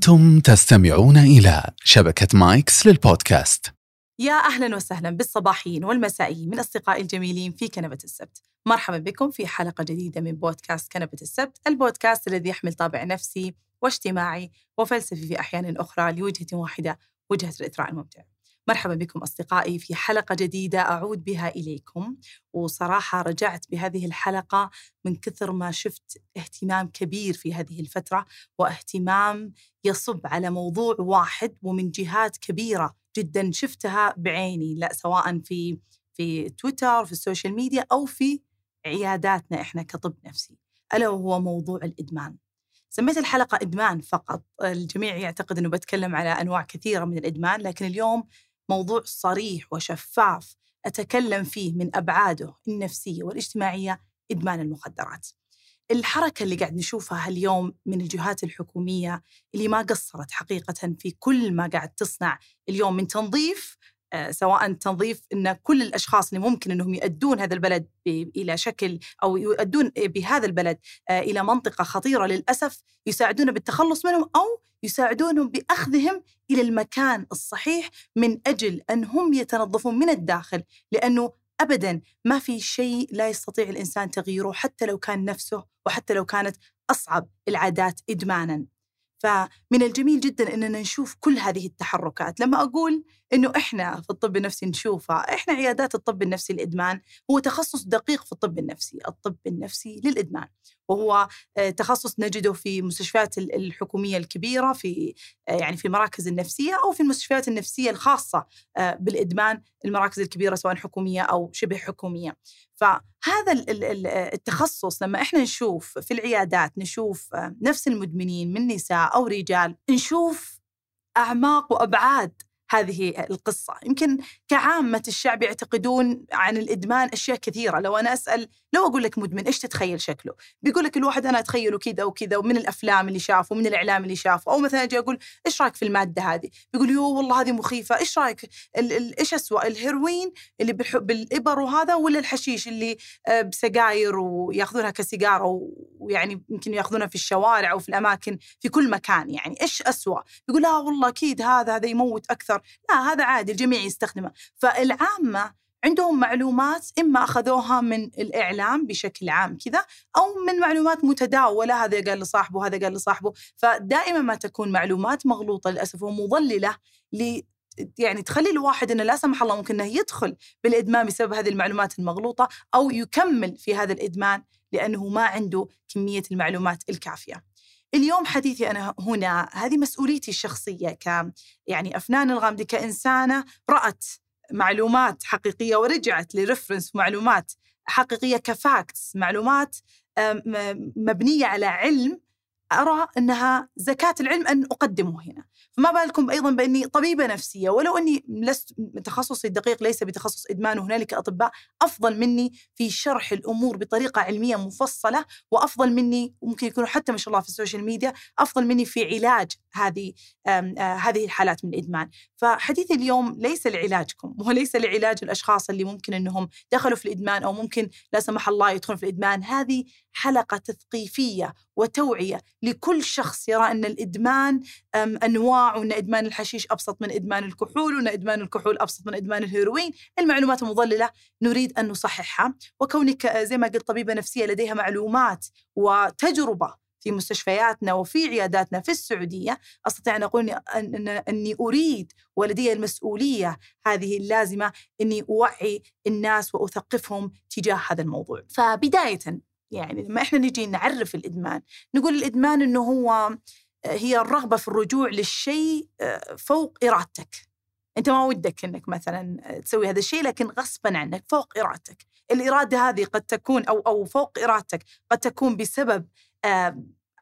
أنتم تستمعون إلى شبكة مايكس للبودكاست. يا أهلا وسهلا بالصباحيين والمسائيين من أصدقائي الجميلين في كنبة السبت. مرحبا بكم في حلقة جديدة من بودكاست كنبة السبت البودكاست الذي يحمل طابع نفسي واجتماعي وفلسفي في أحيان أخرى لوجهة واحدة وجهة الإثراء الممتع. مرحبا بكم أصدقائي في حلقة جديدة أعود بها إليكم. وصراحة رجعت بهذه الحلقة من كثر ما شفت اهتمام كبير في هذه الفترة واهتمام يصب على موضوع واحد ومن جهات كبيرة جدا شفتها بعيني لا سواء في في تويتر في السوشيال ميديا أو في عياداتنا إحنا كطب نفسي. ألا وهو موضوع الإدمان. سميت الحلقة إدمان فقط. الجميع يعتقد أنه بتكلم على أنواع كثيرة من الإدمان لكن اليوم موضوع صريح وشفاف أتكلم فيه من أبعاده النفسية والاجتماعية إدمان المخدرات. الحركة اللي قاعد نشوفها اليوم من الجهات الحكومية اللي ما قصرت حقيقة في كل ما قاعد تصنع اليوم من تنظيف سواء تنظيف إن كل الأشخاص اللي ممكن إنهم يؤدون هذا البلد إلى شكل أو يؤدون بهذا البلد آه، إلى منطقة خطيرة للأسف يساعدون بالتخلص منهم أو يساعدونهم بأخذهم إلى المكان الصحيح من أجل أن هم يتنظفون من الداخل. لأنه ابدا ما في شيء لا يستطيع الإنسان تغييره حتى لو كان نفسه وحتى لو كانت أصعب العادات ادمانا. فمن الجميل جدا إننا نشوف كل هذه التحركات. لما أقول إنه إحنا في الطب النفسي نشوفها إحنا عيادات الطب النفسي للإدمان هو تخصص دقيق في الطب النفسي الطب النفسي للإدمان. وهو آه، تخصص نجده في المستشفيات الحكومية الكبيرة في آه، يعني في المراكز النفسية أو في المستشفيات النفسية الخاصة آه، بالإدمان المراكز الكبيرة سواء حكومية أو شبه حكومية. فهذا التخصص لما إحنا نشوف في العيادات نشوف نفس المدمنين من نساء أو رجال نشوف أعماق وأبعاد هذه القصة. يمكن كعامة الشعب يعتقدون عن الإدمان أشياء كثيرة. لو أنا أسأل لو أقول لك مدمن إيش تتخيل شكله؟ بيقول لك الواحد أنا أتخيله كذا وكذا ومن الأفلام اللي شافه ومن الإعلام اللي شافه أو مثلا أجي أقول إيش رأيك في المادة هذه؟ بيقول يو والله هذه مخيفة إيش رأيك إيش أسوأ الهيروين اللي بالإبر وهذا ولا الحشيش اللي آه، بسجاير ويأخذونها كسيجارة ويعني يمكن يأخذونها في الشوارع أو في الأماكن في كل مكان يعني إيش أسوأ؟ يقول لا والله أكيد هذا هذا يموت أكثر. لا هذا عادي الجميع يستخدمه. فالعامة عندهم معلومات إما أخذوها من الإعلام بشكل عام كذا أو من معلومات متداولة هذا قال لصاحبه هذا قال لصاحبه فدائما ما تكون معلومات مغلوطة للأسف ومضللة ل يعني تخلي الواحد إنه لا سمح الله ممكن إنه يدخل بالإدمان بسبب هذه المعلومات المغلوطة أو يكمل في هذا الإدمان لأنه ما عنده كمية المعلومات الكافية. اليوم حديثي أنا هنا هذه مسؤوليتي الشخصية ك يعني أفنان الغامدي كإنسانة رأت معلومات حقيقية ورجعت لرفرنس معلومات حقيقية ك facts معلومات مبنية على علم أرى أنها زكاة العلم أن أقدمه هنا. فما بالكم أيضا بأني طبيبة نفسية ولو أني لست تخصصي الدقيق ليس بتخصص إدمان وهنالك أطباء أفضل مني في شرح الأمور بطريقة علمية مفصلة وأفضل مني وممكن يكونوا حتى ما شاء الله في السوشيال ميديا أفضل مني في علاج هذه آه هذه الحالات من الإدمان. فحديثي اليوم ليس لعلاجكم وليس لعلاج الأشخاص اللي ممكن أنهم دخلوا في الإدمان أو ممكن لا سمح الله يدخلون في الإدمان. هذه حلقة تثقيفية وتوعية لكل شخص يرى أن الإدمان أنواع وأن إدمان الحشيش أبسط من إدمان الكحول وأن إدمان الكحول أبسط من إدمان الهيروين. المعلومات المضللة نريد أن نصححها. وكونك زي ما قلت طبيبة نفسية لديها معلومات وتجربة في مستشفياتنا وفي عياداتنا في السعودية أستطيع أن أقول أن أني أريد ولدي المسؤولية هذه اللازمة أني أوعي الناس وأثقفهم تجاه هذا الموضوع. فبداية يعني لما إحنا نجي نعرف الإدمان نقول الإدمان إنه هو آه، هي الرغبة في الرجوع للشيء آه، فوق إرادتك أنت ما ودك إنك مثلا آه، تسوي هذا الشيء لكن غصبا عنك فوق إرادتك الإرادة هذه قد تكون أو أو فوق إرادتك قد تكون بسبب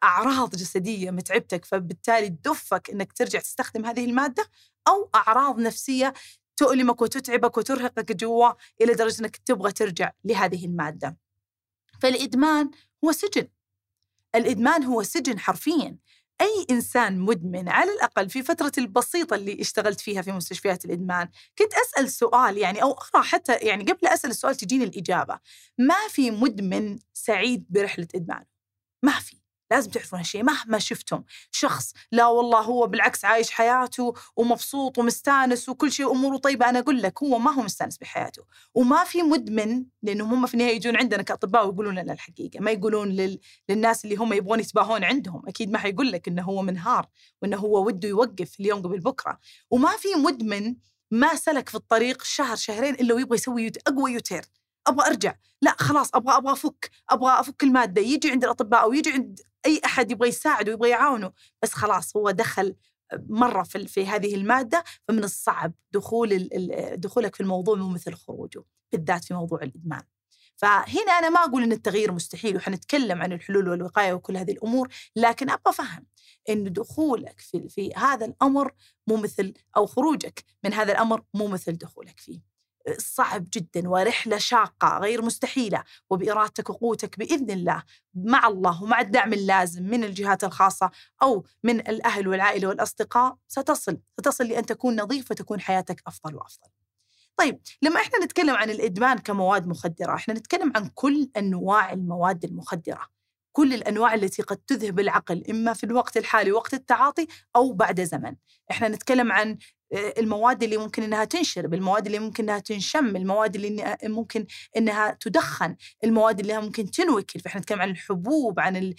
أعراض جسدية متعبتك فبالتالي تدفك إنك ترجع تستخدم هذه المادة أو أعراض نفسية تؤلمك وتتعبك وترهقك جوا إلى درجة إنك تبغى ترجع لهذه المادة. فالإدمان هو سجن. الإدمان هو سجن حرفيا. أي إنسان مدمن على الأقل في فترة البسيطة اللي اشتغلت فيها في مستشفيات الإدمان كنت أسأل سؤال يعني أو أرى حتى يعني قبل أسأل السؤال تجيني الإجابة. ما في مدمن سعيد برحلة إدمان ما في. لازم تعرفون هالشيء مهما شفتم شخص لا والله هو بالعكس عايش حياته ومبسوط ومستانس وكل شيء اموره طيبة أنا أقول لك هو ما هو مستانس بحياته وما في مدمن لانهم هم في النهاية يجون عندنا كأطباء ويقولون لنا الحقيقة ما يقولون لل... للناس اللي هم يبغون يتباهون عندهم أكيد ما حيقول لك إنه هو منهار وإنه هو وده يوقف اليوم قبل بكرة وما في مدمن ما سلك في الطريق شهر شهرين إلا ويبغى يسوي أقوى يوتير أبغى أرجع لا خلاص أبغى أبغى أفك أبغى أفك المادة يجي عند الأطباء أو يجي عند أي أحد يبغى يساعده ويبغى يعاونه بس خلاص هو دخل مرة في, في هذه المادة فمن الصعب دخول دخولك في الموضوع مو مثل خروجه بالذات في موضوع الإدمان. فهنا أنا ما أقول إن التغيير مستحيل وحنتكلم عن الحلول والوقاية وكل هذه الأمور لكن أبغى افهم إن دخولك في في هذا الأمر مو مثل أو خروجك من هذا الأمر مو مثل دخولك فيه. صعب جدا ورحلة شاقة غير مستحيلة وبإرادتك وقوتك بإذن الله مع الله ومع الدعم اللازم من الجهات الخاصة أو من الأهل والعائلة والأصدقاء ستصل ستصل لأن تكون نظيف وتكون حياتك أفضل وأفضل. طيب لما إحنا نتكلم عن الإدمان كمواد مخدرة إحنا نتكلم عن كل أنواع المواد المخدرة كل الأنواع التي قد تذهب العقل إما في الوقت الحالي وقت التعاطي أو بعد زمن. إحنا نتكلم عن المواد اللي ممكن إنها تنشرب، المواد اللي ممكن إنها تنشم، المواد اللي ممكن إنها تدخن، المواد اللي ممكن تنوكل، فإحنا نتكلم عن الحبوب، عن اللي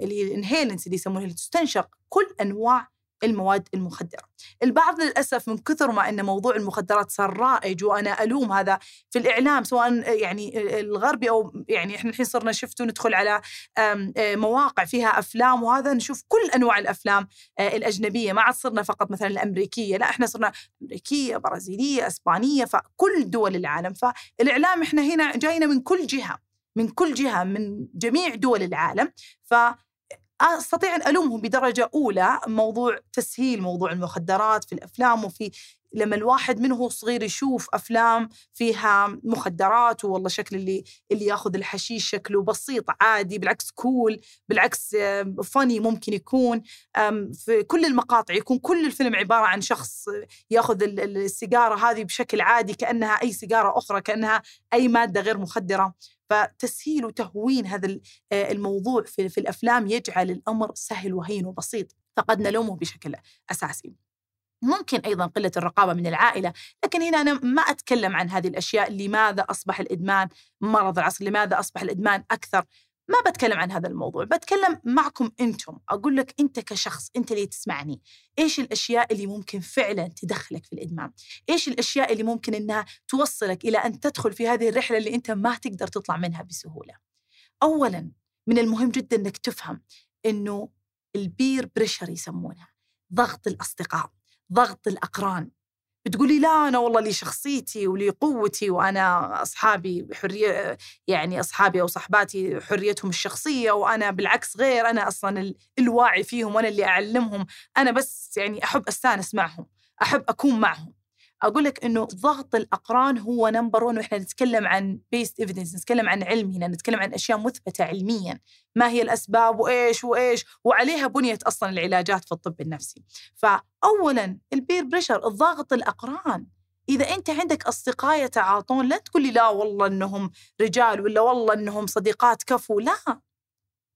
هي الانهيلنس اللي يسمونها اللي تستنشق، كل أنواع المواد المخدرة. البعض للأسف من كثر ما أن موضوع المخدرات صار رائج وأنا ألوم هذا في الإعلام سواء يعني الغربي أو يعني إحنا الحين صرنا شفتوا ندخل على مواقع فيها أفلام وهذا نشوف كل أنواع الأفلام الأجنبية ما عاد صرنا فقط مثلا الأمريكية لا إحنا صرنا أمريكية برازيلية إسبانية فكل دول العالم. فالإعلام إحنا هنا جاينا من كل جهة من كل جهة من جميع دول العالم. ف أستطيع أن ألومهم بدرجة أولى موضوع تسهيل موضوع المخدرات في الأفلام وفي لما الواحد منه صغير يشوف أفلام فيها مخدرات والله شكل اللي اللي ياخذ الحشيش شكله بسيط عادي بالعكس كول بالعكس فاني ممكن يكون. في كل المقاطع يكون كل الفيلم عبارة عن شخص ياخذ السيجارة هذه بشكل عادي كأنها أي سيجارة أخرى كأنها أي مادة غير مخدرة. فتسهيل وتهوين هذا آه، الموضوع في, في الأفلام يجعل الأمر سهل وهين وبسيط فقد نلومه بشكل أساسي. ممكن أيضا قلة الرقابة من العائلة، لكن هنا أنا ما أتكلم عن هذه الأشياء، لماذا أصبح الإدمان مرض العصر؟ لماذا أصبح الإدمان أكثر؟ ما بتكلم عن هذا الموضوع بتكلم معكم أنتم. أقول لك أنت كشخص أنت اللي تسمعني. إيش الأشياء اللي ممكن فعلا تدخلك في الإدمان؟ إيش الأشياء اللي ممكن أنها توصلك إلى أن تدخل في هذه الرحلة اللي أنت ما تقدر تطلع منها بسهولة؟ أولا من المهم جدا أنك تفهم أنه البير بريشر يسمونها ضغط الأصدقاء ضغط الأقران. بتقولي لا أنا والله لي شخصيتي ولي قوتي وأنا أصحابي حرية يعني أصحابي أو صحباتي حريتهم الشخصية وأنا بالعكس غير أنا أصلا الواعي فيهم وأنا اللي أعلمهم. أنا بس يعني أحب أستأنس معهم أحب أكون معهم. أقول لك إنه ضغط الأقران هو number 1 وإحنا نتكلم عن best evidence نتكلم عن علم هنا نتكلم عن أشياء مثبتة علميا. ما هي الأسباب؟ وإيش؟ وإيش؟ وعليها بنيت أصلا العلاجات في الطب النفسي. فاولا ال peer pressure الضغط الأقران. إذا أنت عندك أصدقاء يتعاطون لا تقول لي لا والله أنهم رجال ولا والله أنهم صديقات كفو لا.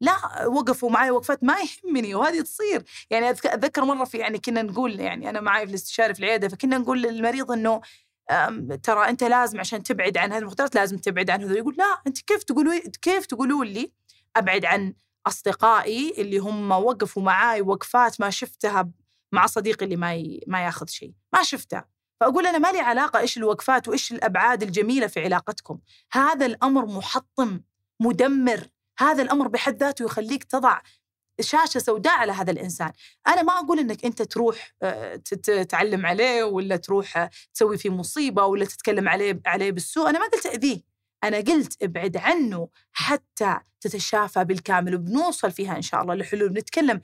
لا وقفوا معي وقفات ما يهمني وهذه تصير. يعني أتذكر مرة في يعني كنا نقول يعني أنا معي في الاستشاري في العيادة فكنا نقول للمريض إنه ترى أنت لازم عشان تبعد عن هذه المخدرات لازم تبعد عن هذول. يقول لا أنت كيف تقولوا كيف تقولوا لي أبعد عن أصدقائي اللي هم وقفوا معاي وقفات ما شفتها مع صديقي اللي ما ي... ما ياخذ شيء. ما شفتها. فأقول أنا ما لي علاقة إيش الوقفات وإيش الأبعاد الجميلة في علاقتكم. هذا الأمر محطم مدمر. هذا الأمر بحد ذاته يخليك تضع شاشة سوداء على هذا الإنسان، أنا ما أقول إنك أنت تروح آه، تتعلم عليه ولا تروح آه، تسوي فيه مصيبة ولا تتكلم عليه عليه بالسوء، أنا ما قلت أذيه، أنا قلت ابعد عنه حتى تتشافى بالكامل وبنوصل فيها إن شاء الله لحلول. نتكلم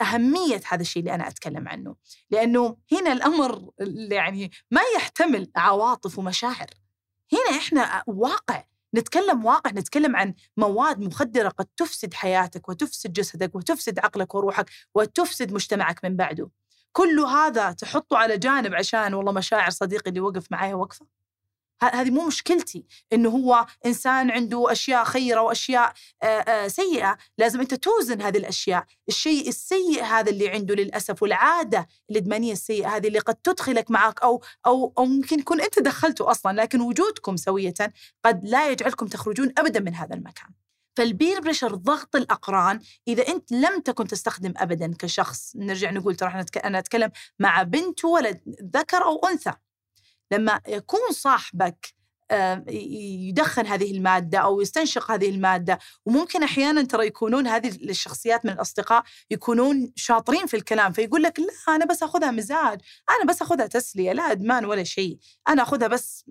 أهمية هذا الشيء اللي أنا أتكلم عنه. لأنه هنا الأمر يعني ما يحتمل عواطف ومشاعر. هنا إحنا واقع. نتكلم واقع نتكلم عن مواد مخدرة قد تفسد حياتك وتفسد جسدك وتفسد عقلك وروحك وتفسد مجتمعك من بعده. كل هذا تحطه على جانب عشان والله مشاعر صديقي اللي وقف معي وقفة. هذه مو مشكلتي. إنه هو إنسان عنده أشياء خيرة وأشياء آآ آآ سيئة. لازم أنت توزن هذه الأشياء. الشيء السيء هذا اللي عنده للأسف والعادة الإدمانية السيئة هذه اللي قد تدخلك معك أو أو أو ممكن يكون أنت دخلته أصلا لكن وجودكم سوية قد لا يجعلكم تخرجون ابدا من هذا المكان. فالبير بريشر ضغط الأقران. إذا أنت لم تكن تستخدم ابدا كشخص نرجع نقول ترى أنا أتكلم مع بنت ولد ذكر أو أنثى. لما يكون صاحبك يدخن هذه المادة أو يستنشق هذه المادة. وممكن أحيانا ترى يكونون هذه الشخصيات من الأصدقاء يكونون شاطرين في الكلام فيقول لك لا أنا بس أخذها مزاج أنا بس أخذها تسلية لا إدمان ولا شيء أنا أخذها بس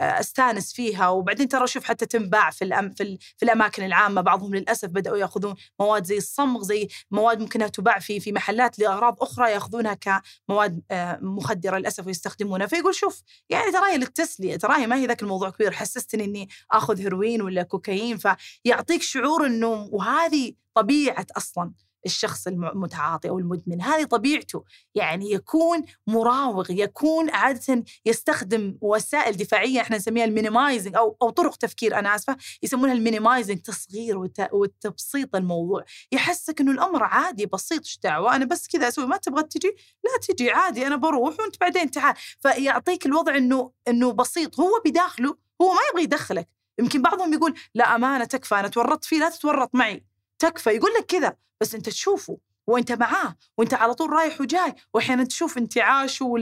أستانس فيها. وبعدين ترى شوف حتى تنباع في, الأم في, في الأماكن العامة بعضهم للأسف بدأوا يأخذون مواد زي الصمغ زي مواد ممكنها تباع في في محلات لأغراض أخرى يأخذونها كمواد مخدرة للأسف ويستخدمونها. فيقول شوف يعني ترى هي للتسلية ترى هي ما هي ذاك الموضوع كبير حسستني إني آخذ هيروين ولا كوكايين فيعطيك شعور إنه وهذه طبيعة أصلا. الشخص المتعاطي أو المدمن هذه طبيعته. يعني يكون مراوغ يكون عادة يستخدم وسائل دفاعية إحنا نسميها ال minimizing أو أو طرق تفكير أنا آسفة يسمونها ال minimizing تصغير وتبسيط الموضوع. يحسك إنه الأمر عادي بسيط إيش دعوة؟ أنا بس كذا أسوي ما تبغى تجي؟ لا تجي عادي أنا بروح وأنت بعدين تعال. فيعطيك الوضع إنه إنه بسيط. هو بداخله هو ما يبغى يدخلك. يمكن بعضهم يقول لا أمانة تكفى أنا تورطت فيه لا تتورط معي. تكفى. يقول لك كذا. بس أنت تشوفه وأنت معاه وأنت على طول رايح وجاي. واحيانا تشوف انتعاشه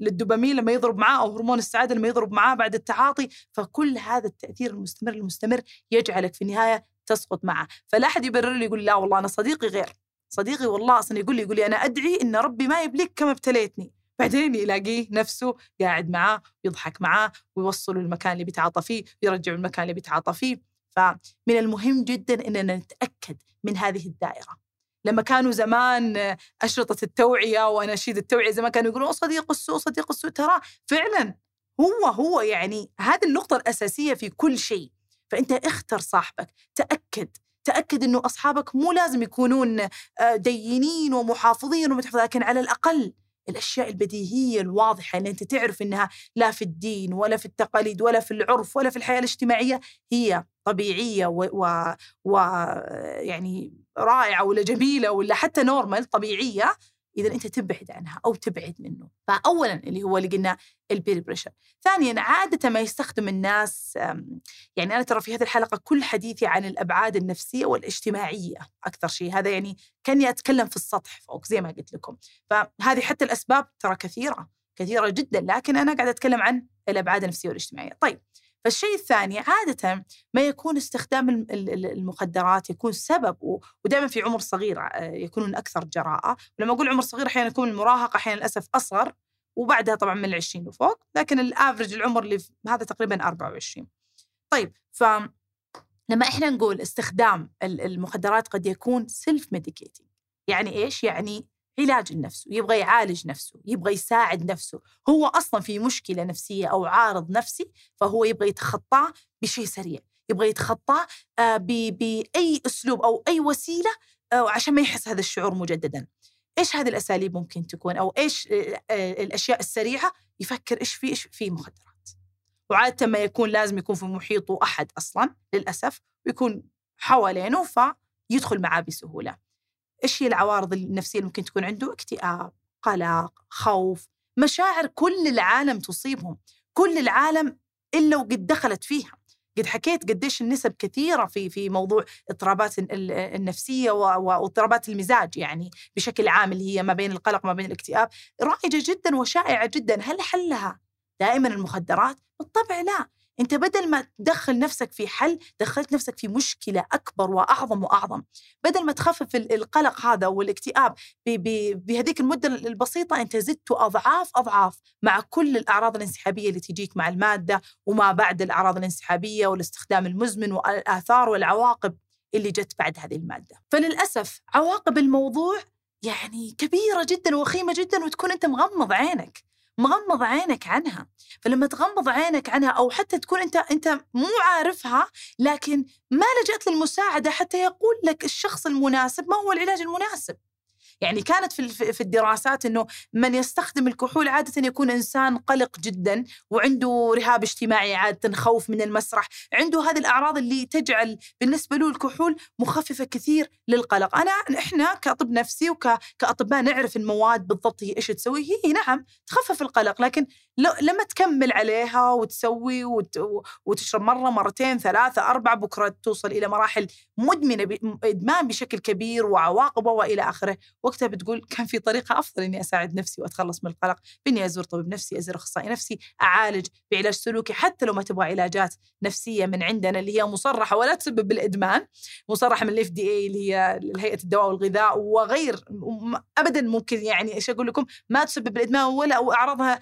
للدوبامين لما يضرب معاه أو هرمون السعادة لما يضرب معاه بعد التعاطي. فكل هذا التأثير المستمر المستمر يجعلك في النهاية تسقط معه. فلا أحد يبرر لي يقول لا والله أنا صديقي غير. صديقي والله أصلا يقول لي يقول لي أنا ادعي إن ربي ما يبليك كما ابتليتني. بعدين يلاقيه نفسه قاعد معاه يضحك معاه ويوصله المكان اللي بيتعاطى فيه ويرجعه المكان اللي بيتعاطى فيه. فمن المهم جدا إننا نتأكد من هذه الدائرة. لما كانوا زمان أشرطة التوعية واناشيد التوعية زمان كانوا يقولون صديق السوء صديق السوء. ترى فعلا هو هو يعني هذه النقطة الأساسية في كل شيء. فأنت اختر صاحبك تأكد تأكد إنه أصحابك مو لازم يكونون آه، دينين ومحافظين ومتحفظين لكن على االاقل الأشياء البديهية الواضحة اللي أنت تعرف إنها لا في الدين ولا في التقاليد ولا في العرف ولا في الحياة الاجتماعية هي طبيعية و, و... و... يعني رائعة ولا جميلة ولا حتى normal طبيعية إذا أنت تبعد عنها أو تبعد منه. فاولا اللي هو اللي قلنا ال peer pressure ثانيا عاده ما يستخدم الناس يعني أنا ترى في هذه الحلقة كل حديثي عن الأبعاد النفسية والإجتماعية أكثر شيء. هذا يعني كأني أتكلم في السطح فوق زي ما قلت لكم. فهذه حتى الأسباب ترى كثيرة كثيرة جدا لكن أنا قاعدة أتكلم عن الأبعاد النفسية والإجتماعية. طيب فالشيء الثاني عادة ما يكون استخدام المخدرات يكون سبب ودائما في عمر صغير آه، يكونون أكثر جراءة. ولما أقول عمر صغير أحيانا يكون المراهقة أحيانا للأسف أصغر وبعدها طبعا من العشرين وفوق لكن ال average العمر اللي هذا تقريبا 24 طيب ف لما إحنا نقول استخدام المخدرات قد يكون self medicating يعني إيش؟ يعني علاج لنفسه يبغى يعالج نفسه يبغى يساعد نفسه. هو أصلا في مشكلة نفسية أو عارض نفسي فهو يبغى يتخطاه بشيء سريع. يبغى يتخطاه آه، بأي أسلوب أو أي وسيلة آه، عشان ما يحس هذا الشعور مجددا. إيش هذه الأساليب ممكن تكون؟ أو إيش آه، الأشياء السريعة؟ يفكر إيش في إيش في مخدرات. وعادة ما يكون لازم يكون في محيطه أحد أصلا للأسف ويكون حوالينه فيدخل معاه بسهولة. إيش هي العوارض النفسية اللي ممكن تكون عنده؟ اكتئاب، قلق، خوف، مشاعر كل العالم تصيبهم، كل العالم إلا وقد دخلت فيها. قد حكيت قديش النسب كثيرة في في موضوع اضطرابات النفسية واضطرابات المزاج يعني بشكل عام اللي هي ما بين القلق وما بين الاكتئاب رائجة جدا وشائعة جدا هل حلها دائما المخدرات؟ بالطبع لا أنت بدل ما تدخل نفسك في حل دخلت نفسك في مشكلة أكبر وأعظم وأعظم. بدل ما تخفف القلق هذا والاكتئاب بهذيك المدة البسيطة أنت زدت أضعاف أضعاف مع كل الأعراض الانسحابية اللي تجيك مع المادة وما بعد الأعراض الانسحابية والاستخدام المزمن والآثار والعواقب اللي جت بعد هذه المادة. فللأسف عواقب الموضوع يعني كبيرة جدا وخيمة جدا وتكون أنت مغمض عينك. مغمض عينك عنها. فلما تغمض عينك عنها أو حتى تكون أنت أنت مو عارفها لكن ما لجأت للمساعدة حتى يقول لك الشخص المناسب ما هو العلاج المناسب؟ يعني كانت في في الدراسات إنه من يستخدم الكحول عادة يكون إنسان قلق جدا وعنده رهاب اجتماعي عادة خوف من المسرح عنده هذه الأعراض اللي تجعل بالنسبة له الكحول مخففة كثير للقلق. أنا إحنا كطب نفسي وكاطباء نعرف المواد بالضبط هي إيش تسوي؟ هي نعم تخفف القلق لكن لما تكمل عليها وتسوي وت... وتشرب مرة مرتين ثلاثة أربعة بكرة توصل إلى مراحل مدمنة ب... إدمان بشكل كبير وعواقبه وإلى آخره. وقتها بتقول كان في طريقة أفضل إني أساعد نفسي وأتخلص من القلق بإني أزور طبيب نفسي أزور أخصائي نفسي أعالج بعلاج سلوكي حتى لو ما تبغى علاجات نفسية من عندنا اللي هي مصرحة ولا تسبب بالإدمان مصرحة من الاف دي اي اللي هي هيئة الدواء والغذاء وغير ابدا ممكن يعني إيش أقول لكم ما تسبب الادمان ولا اعراضها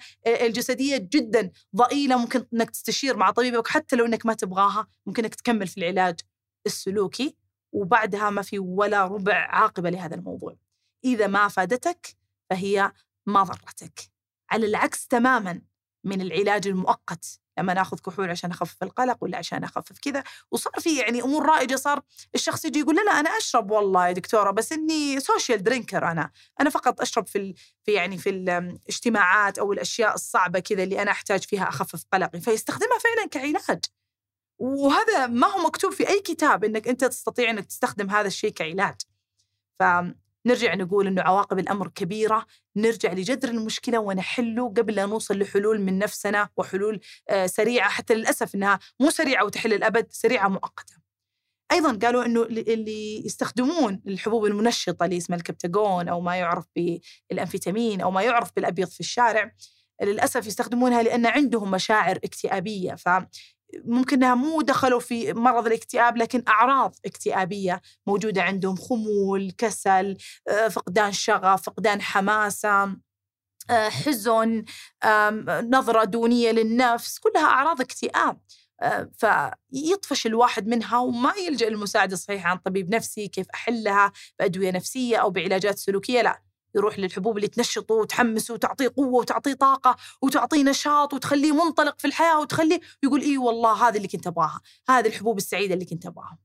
الجسديه جدا ضئيلة ممكن إنك تستشير مع طبيبك حتى لو إنك ما تبغاها ممكن إنك تكمل في العلاج السلوكي وبعدها ما في ولا ربع عاقبة لهذا الموضوع. إذا ما فادتك فهي ما ضرتك. على العكس تماما من العلاج المؤقت. لما ناخذ كحول عشان أخفف القلق ولا عشان أخفف كذا. وصار في يعني أمور رائجة صار الشخص يجي يقول لا لا أنا أشرب والله يا دكتورة بس إني سوشيال درينكر أنا. أنا فقط أشرب في ال في يعني في الاجتماعات أو الأشياء الصعبة كذا اللي أنا أحتاج فيها أخفف قلقي. فيستخدمها فعلا كعلاج. وهذا ما هو مكتوب في أي كتاب إنك أنت تستطيع إنك تستخدم هذا الشيء كعلاج. ف نرجع نقول إنه عواقب الأمر كبيرة نرجع لجذر المشكلة ونحله قبل لا نوصل لحلول من نفسنا وحلول آه، سريعة حتى للأسف إنها مو سريعة وتحل الأبد سريعة مؤقتة. أيضا قالوا إنه اللي يستخدمون الحبوب المنشطة اللي اسمها الكبتاجون أو ما يعرف بالأمفيتامين أو ما يعرف بالأبيض في الشارع للأسف يستخدمونها لأن عندهم مشاعر اكتئابية. ف ممكن إنها مو دخلوا في مرض الاكتئاب لكن أعراض اكتئابية موجودة عندهم خمول، كسل، آه، فقدان شغف، فقدان حماسة، آه، حزن، نظرة دونية للنفس، كلها أعراض اكتئاب. آه، فيطفش الواحد منها وما يلجأ للمساعدة الصحيحة عن طبيب نفسي كيف أحلها بأدوية نفسية أو بعلاجات سلوكية لا يروح للحبوب اللي تنشطه وتحمسه وتعطيه قوة وتعطيه طاقة وتعطيه نشاط وتخليه منطلق في الحياة وتخليه يقول إي والله هذه اللي كنت أبغاها هذه الحبوب السعيدة اللي كنت أبغاها.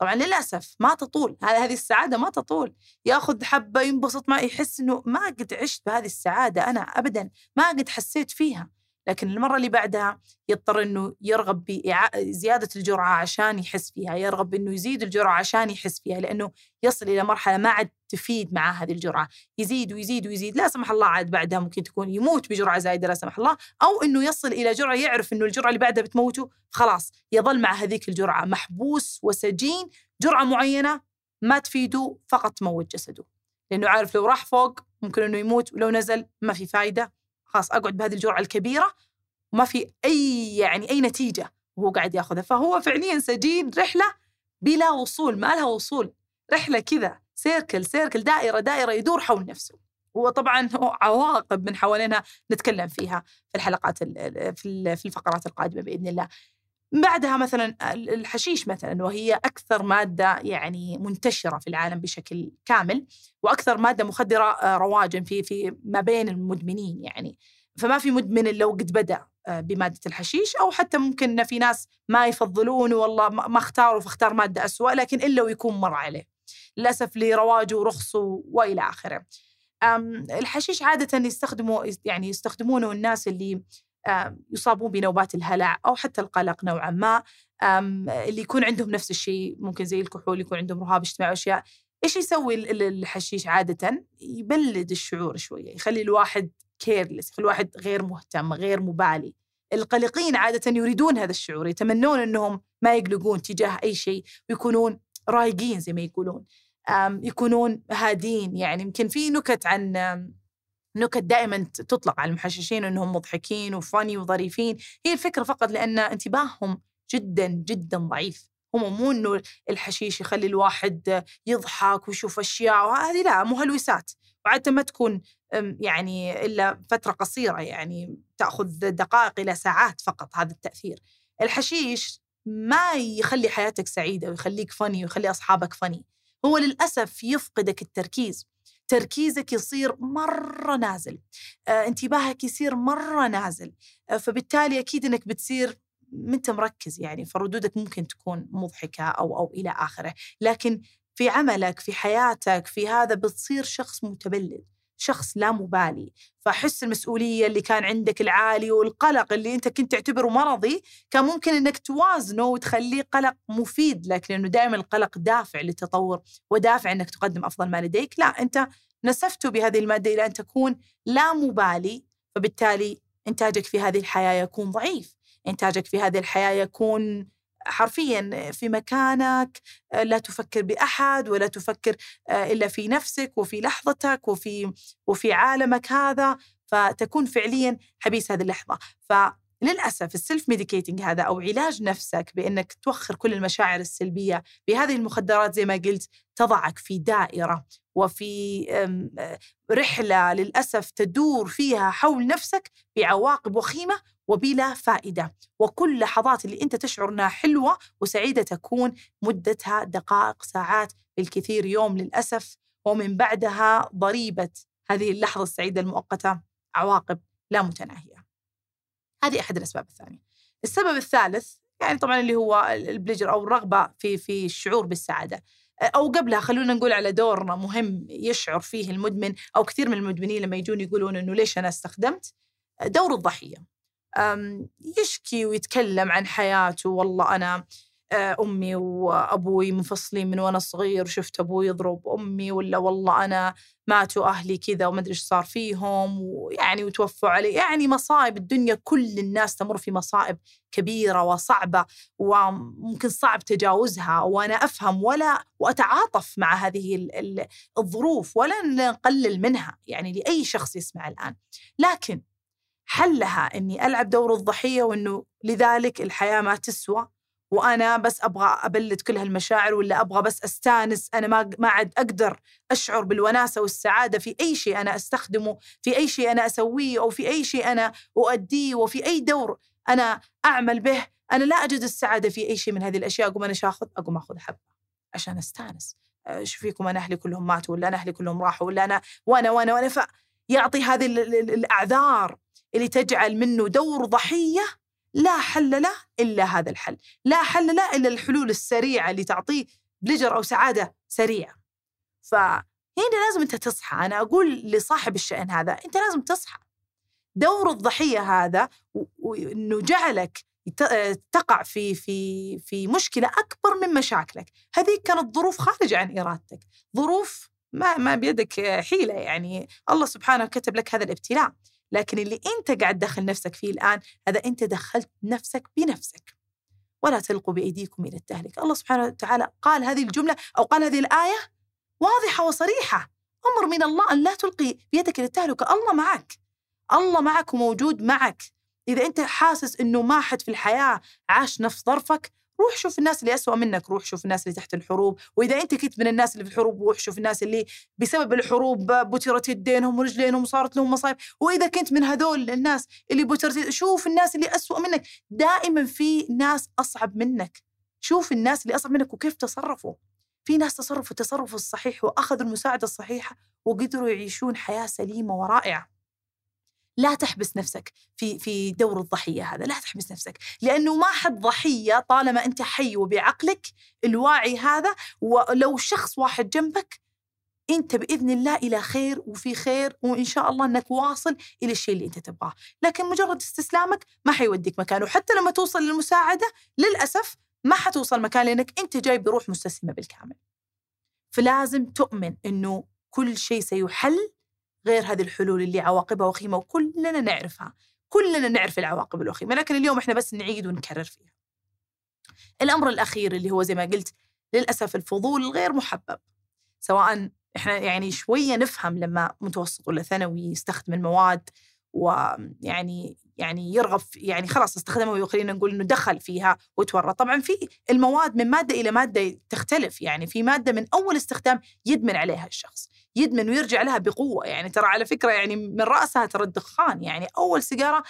طبعا للأسف ما تطول هذه السعادة ما تطول. يأخذ حبة ينبسط ما يحس إنه ما قد عشت بهذه السعادة أنا أبدا ما قد حسيت فيها. لكن المرة اللي بعدها يضطر إنه يرغب بزيادة الجرعة عشان يحس فيها، يرغب إنه يزيد الجرعة عشان يحس فيها لأنه يصل إلى مرحلة ما عاد تفيد معاه هذه الجرعة، يزيد ويزيد ويزيد، لا سمح الله عاد بعدها ممكن تكون يموت بجرعة زايدة لا سمح الله، أو إنه يصل إلى جرعة يعرف إنه الجرعة اللي بعدها بتموته، خلاص يظل مع هذيك الجرعة. محبوس وسجين جرعة معينة ما تفيده فقط تموت جسده. لأنه عارف لو راح فوق ممكن إنه يموت ولو نزل ما في فايدة. خلاص أقعد بهذه الجرعة الكبيرة وما في أي يعني أي نتيجة وهو قاعد ياخذها. فهو فعليا سجين رحلة بلا وصول ما لها وصول. رحلة كذا سيركل سيركل دائرة دائرة يدور حول نفسه. وطبعا عواقب من حوالينها نتكلم فيها في الحلقات في الفقرات القادمة بإذن الله. بعدها مثلا الحشيش مثلا وهي أكثر مادة يعني منتشرة في العالم بشكل كامل وأكثر مادة مخدرة آه، رواجا في في ما بين المدمنين يعني فما في مدمن إلا وقد بدأ آه، بمادة الحشيش أو حتى ممكن في ناس ما يفضلون والله ما اختاروا فاختار مادة اسوء لكن إلا ويكون مر عليه للأسف لرواجه ورخصه وإلى آخره. الحشيش عادة يستخدموا يعني يستخدمونه الناس اللي يصابون بنوبات الهلع أو حتى القلق نوعا ما. اللي يكون عندهم نفس الشيء ممكن زي الكحول يكون عندهم رهاب اجتماعي وأشياء. إيش يسوي الحشيش عادة؟ يبلد الشعور شوية يخلي الواحد كيرلس يخلي الواحد غير مهتم غير مبالي. القلقين عادة يريدون هذا الشعور يتمنون أنهم ما يقلقون تجاه أي شيء ويكونون رايقين زي ما يقولون. يكونون هادين يعني. يمكن في نكت عن نكت دائما تطلق على المحششين إنهم مضحكين وفاني وظريفين. هي الفكرة فقط لأن انتباههم جدا جدا ضعيف. هم مو إنه الحشيش يخلي الواحد يضحك ويشوف أشياء وهذه لا مهلوسات وعادة ما تكون يعني إلا فترة قصيرة يعني تأخذ دقائق إلى ساعات فقط هذا التأثير. الحشيش ما يخلي حياتك سعيدة ويخليك فني ويخلي أصحابك فني هو للأسف يفقدك التركيز. تركيزك يصير مرة نازل آه، انتباهك يصير مرة نازل آه، فبالتالي أكيد أنك بتصير أنت مركز يعني فردودك ممكن تكون مضحكة أو أو إلى آخره، لكن في عملك في حياتك في هذا بتصير شخص متبلد. شخص لا مبالي. فحس المسؤولية اللي كان عندك العالي والقلق اللي أنت كنت تعتبره مرضي كان ممكن أنك توازنه وتخليه قلق مفيد لك لأنه دائما القلق دافع للتطور ودافع أنك تقدم أفضل ما لديك. لا أنت نسفته بهذه المادة إلى أن تكون لا مبالي فبالتالي إنتاجك في هذه الحياة يكون ضعيف. إنتاجك في هذه الحياة يكون حرفيا في مكانك لا تفكر بأحد ولا تفكر إلا في نفسك وفي لحظتك وفي وفي عالمك هذا فتكون فعليا حبيس هذه اللحظة. فللأسف ال self-medicating هذا أو علاج نفسك بأنك توخر كل المشاعر السلبية بهذه المخدرات زي ما قلت تضعك في دائرة. وفي رحلة للأسف تدور فيها حول نفسك بعواقب وخيمة وبلا فائدة وكل لحظات اللي أنت تشعر انها حلوة وسعيدة تكون مدتها دقائق ساعات بالكثير يوم للأسف ومن بعدها ضريبة هذه اللحظة السعيدة المؤقتة عواقب لا متناهية. هذه أحد الأسباب الثانية. السبب الثالث يعني طبعا اللي هو البليجر أو الرغبة في في الشعور بالسعادة. أو قبلها خلونا نقول على دورنا مهم يشعر فيه المدمن أو كثير من المدمنين لما يجون يقولون إنه ليش أنا استخدمت؟ دور الضحية. يشكي ويتكلم عن حياته والله أنا آه، أمي وأبوي منفصلين من وأنا صغير وشفت أبوي يضرب أمي ولا والله أنا ماتوا أهلي كذا وما أدري إيش صار فيهم ويعني وتوفوا علي. يعني مصائب الدنيا كل الناس تمر في مصائب كبيرة وصعبة وممكن صعب تجاوزها وأنا أفهم ولا وأتعاطف مع هذه الظروف ولا نقلل منها يعني لأي شخص يسمع الآن. لكن حلها إني ألعب دور الضحية وإنه لذلك الحياة ما تسوى. وأنا بس أبغى أبلد كل هالمشاعر ولا أبغى بس أستانس أنا ما ما عاد أقدر أشعر بالوناسة والسعادة. في أي شيء أنا أستخدمه في أي شيء أنا أسويه أو في أي شيء أنا أؤديه وفي أي دور أنا أعمل به أنا لا أجد السعادة في أي شيء من هذه الأشياء. أقوم أنا شاخذ أقوم أخذ حبة عشان أستانس. إيش فيكم؟ أنا أهلي كلهم ماتوا ولا أنا أهلي كلهم راحوا ولا أنا وأنا وأنا وأنا. فيعطي هذه الأعذار اللي تجعل منه دور ضحية لا حل له إلا هذا الحل. لا حل له إلا الحلول السريعة اللي تعطيه بلجر أو سعادة سريعة. فهنا لازم أنت تصحى. أنا أقول لصاحب الشأن هذا أنت لازم تصحى. دور الضحية هذا وإنه جعلك تقع في في في مشكلة أكبر من مشاكلك. هذه كانت ظروف خارجة عن إرادتك. ظروف ما ما بيدك حيلة يعني. الله سبحانه كتب لك هذا الابتلاء. لكن اللي أنت قاعد تدخل نفسك فيه الآن هذا أنت دخلت نفسك بنفسك. ولا تلقوا بأيديكم إلى التهلكة. الله سبحانه وتعالى قال هذه الجملة أو قال هذه الآية واضحة وصريحة. أمر من الله أن لا تلقي بيدك إلى التهلكة. الله معك. الله معك وموجود معك. إذا أنت حاسس أنه ما حد في الحياة عاش نفس ظرفك روح شوف الناس اللي أسوأ منك روح شوف الناس اللي تحت الحروب وإذا أنت كنت من الناس اللي في الحروب روح شوف الناس اللي بسبب الحروب بترت يدينهم ورجلينهم وصارت لهم مصايب. وإذا كنت من هذول الناس اللي بترت شوف الناس اللي أسوأ منك. دائما في ناس أصعب منك. شوف الناس اللي أصعب منك وكيف تصرفوا. في ناس تصرفوا التصرف الصحيح وأخذوا المساعدة الصحيحة وقدروا يعيشون حياة سليمة ورائعة. لا تحبس نفسك في في دور الضحية هذا لا تحبس نفسك لأنه ما حد ضحية طالما أنت حي وبعقلك الواعي هذا ولو شخص واحد جنبك أنت بإذن الله إلى خير وفي خير وإن شاء الله أنك واصل إلى الشيء اللي أنت تبغاه، لكن مجرد استسلامك ما حيوديك مكان وحتى لما توصل للمساعدة للأسف ما حتوصل مكان لأنك أنت جاي بروح مستسلمة بالكامل. فلازم تؤمن إنه كل شيء سيحل غير هذه الحلول اللي عواقبها وخيمة وكلنا نعرفها. كلنا نعرف العواقب الوخيمة لكن اليوم إحنا بس نعيد ونكرر فيها. الأمر الأخير اللي هو زي ما قلت للأسف الفضول الغير محبب. سواء إحنا يعني شوية نفهم لما متوسط ولا ثانوي يستخدم المواد ويعني يعني يرغب يعني خلاص استخدمها وخلينا نقول إنه دخل فيها وتورط. طبعا في المواد من مادة إلى مادة تختلف يعني في مادة من أول استخدام يدمن عليها الشخص يدمن ويرجع لها بقوة. يعني ترى على فكرة يعني من رأسها ترى الدخان يعني أول سيجارة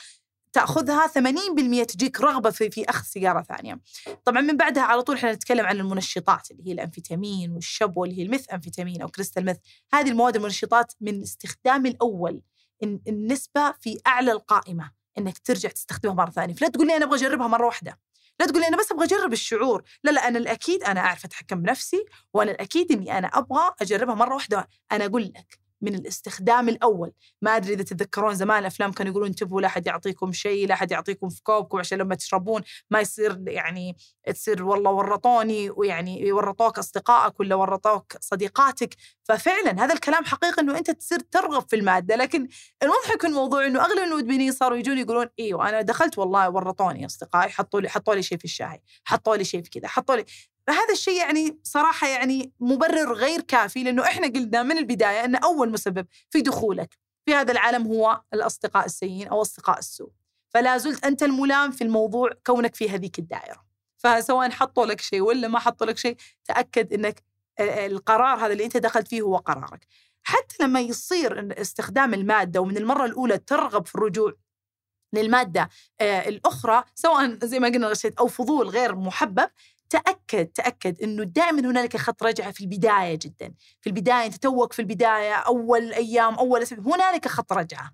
تأخذها 80% تجيك رغبة في في أخذ سيجارة ثانية. طبعا من بعدها على طول إحنا نتكلم عن المنشطات اللي هي الانفيتامين والشبو اللي هي الميث انفيتامين أو crystal meth، هذه المواد المنشطات من الاستخدام الأول النسبة في أعلى القائمة. إنك ترجع تستخدمها مرة ثانية، فلا تقول لي أنا أبغى أجربها مرة واحدة. لا تقول لي أنا بس أبغى أجرب الشعور. لا لا أنا الأكيد أنا أعرف أتحكم بنفسي وأنا الأكيد إني أنا أبغى أجربها مرة واحدة. أنا أقول لك من الاستخدام الأول. ما أدري إذا تتذكرون زمان الأفلام كانوا يقولون انتبهوا لا أحد يعطيكم شيء لا أحد يعطيكم في كوبكم عشان لما تشربون ما يصير يعني تصير والله ورطوني ويعني ورطوك أصدقائك ولا ورطوك صديقاتك. ففعلا هذا الكلام حقيقي إنه أنت تصير ترغب في المادة. لكن المضحك الموضوع إنه أغلب المدمنين صاروا يجون يقولون إيوه أنا دخلت والله ورطوني أصدقائي حطوا لي حطوا لي شيء في الشاي حطوا لي شيء في كذا حطوا لي فهذا الشيء يعني صراحة يعني مبرر غير كافي لأنه إحنا قلنا من البداية أن أول مسبب في دخولك في هذا العالم هو الأصدقاء السيئين أو أصدقاء السوء. فلا زلت أنت الملام في الموضوع كونك في هذيك الدائرة. فسواء حطوا لك شيء ولا ما حطوا لك شيء تأكد إنك القرار هذا اللي أنت دخلت فيه هو قرارك. حتى لما يصير استخدام المادة ومن المرة الأولى ترغب في الرجوع للمادة الأخرى سواء زي ما قلنا أو فضول غير محبب تأكد تأكد أنه دائما هنالك خط رجعة في البداية جدا. في البداية أنت توك في البداية أول أيام أول أسبوع هنالك خط رجعة.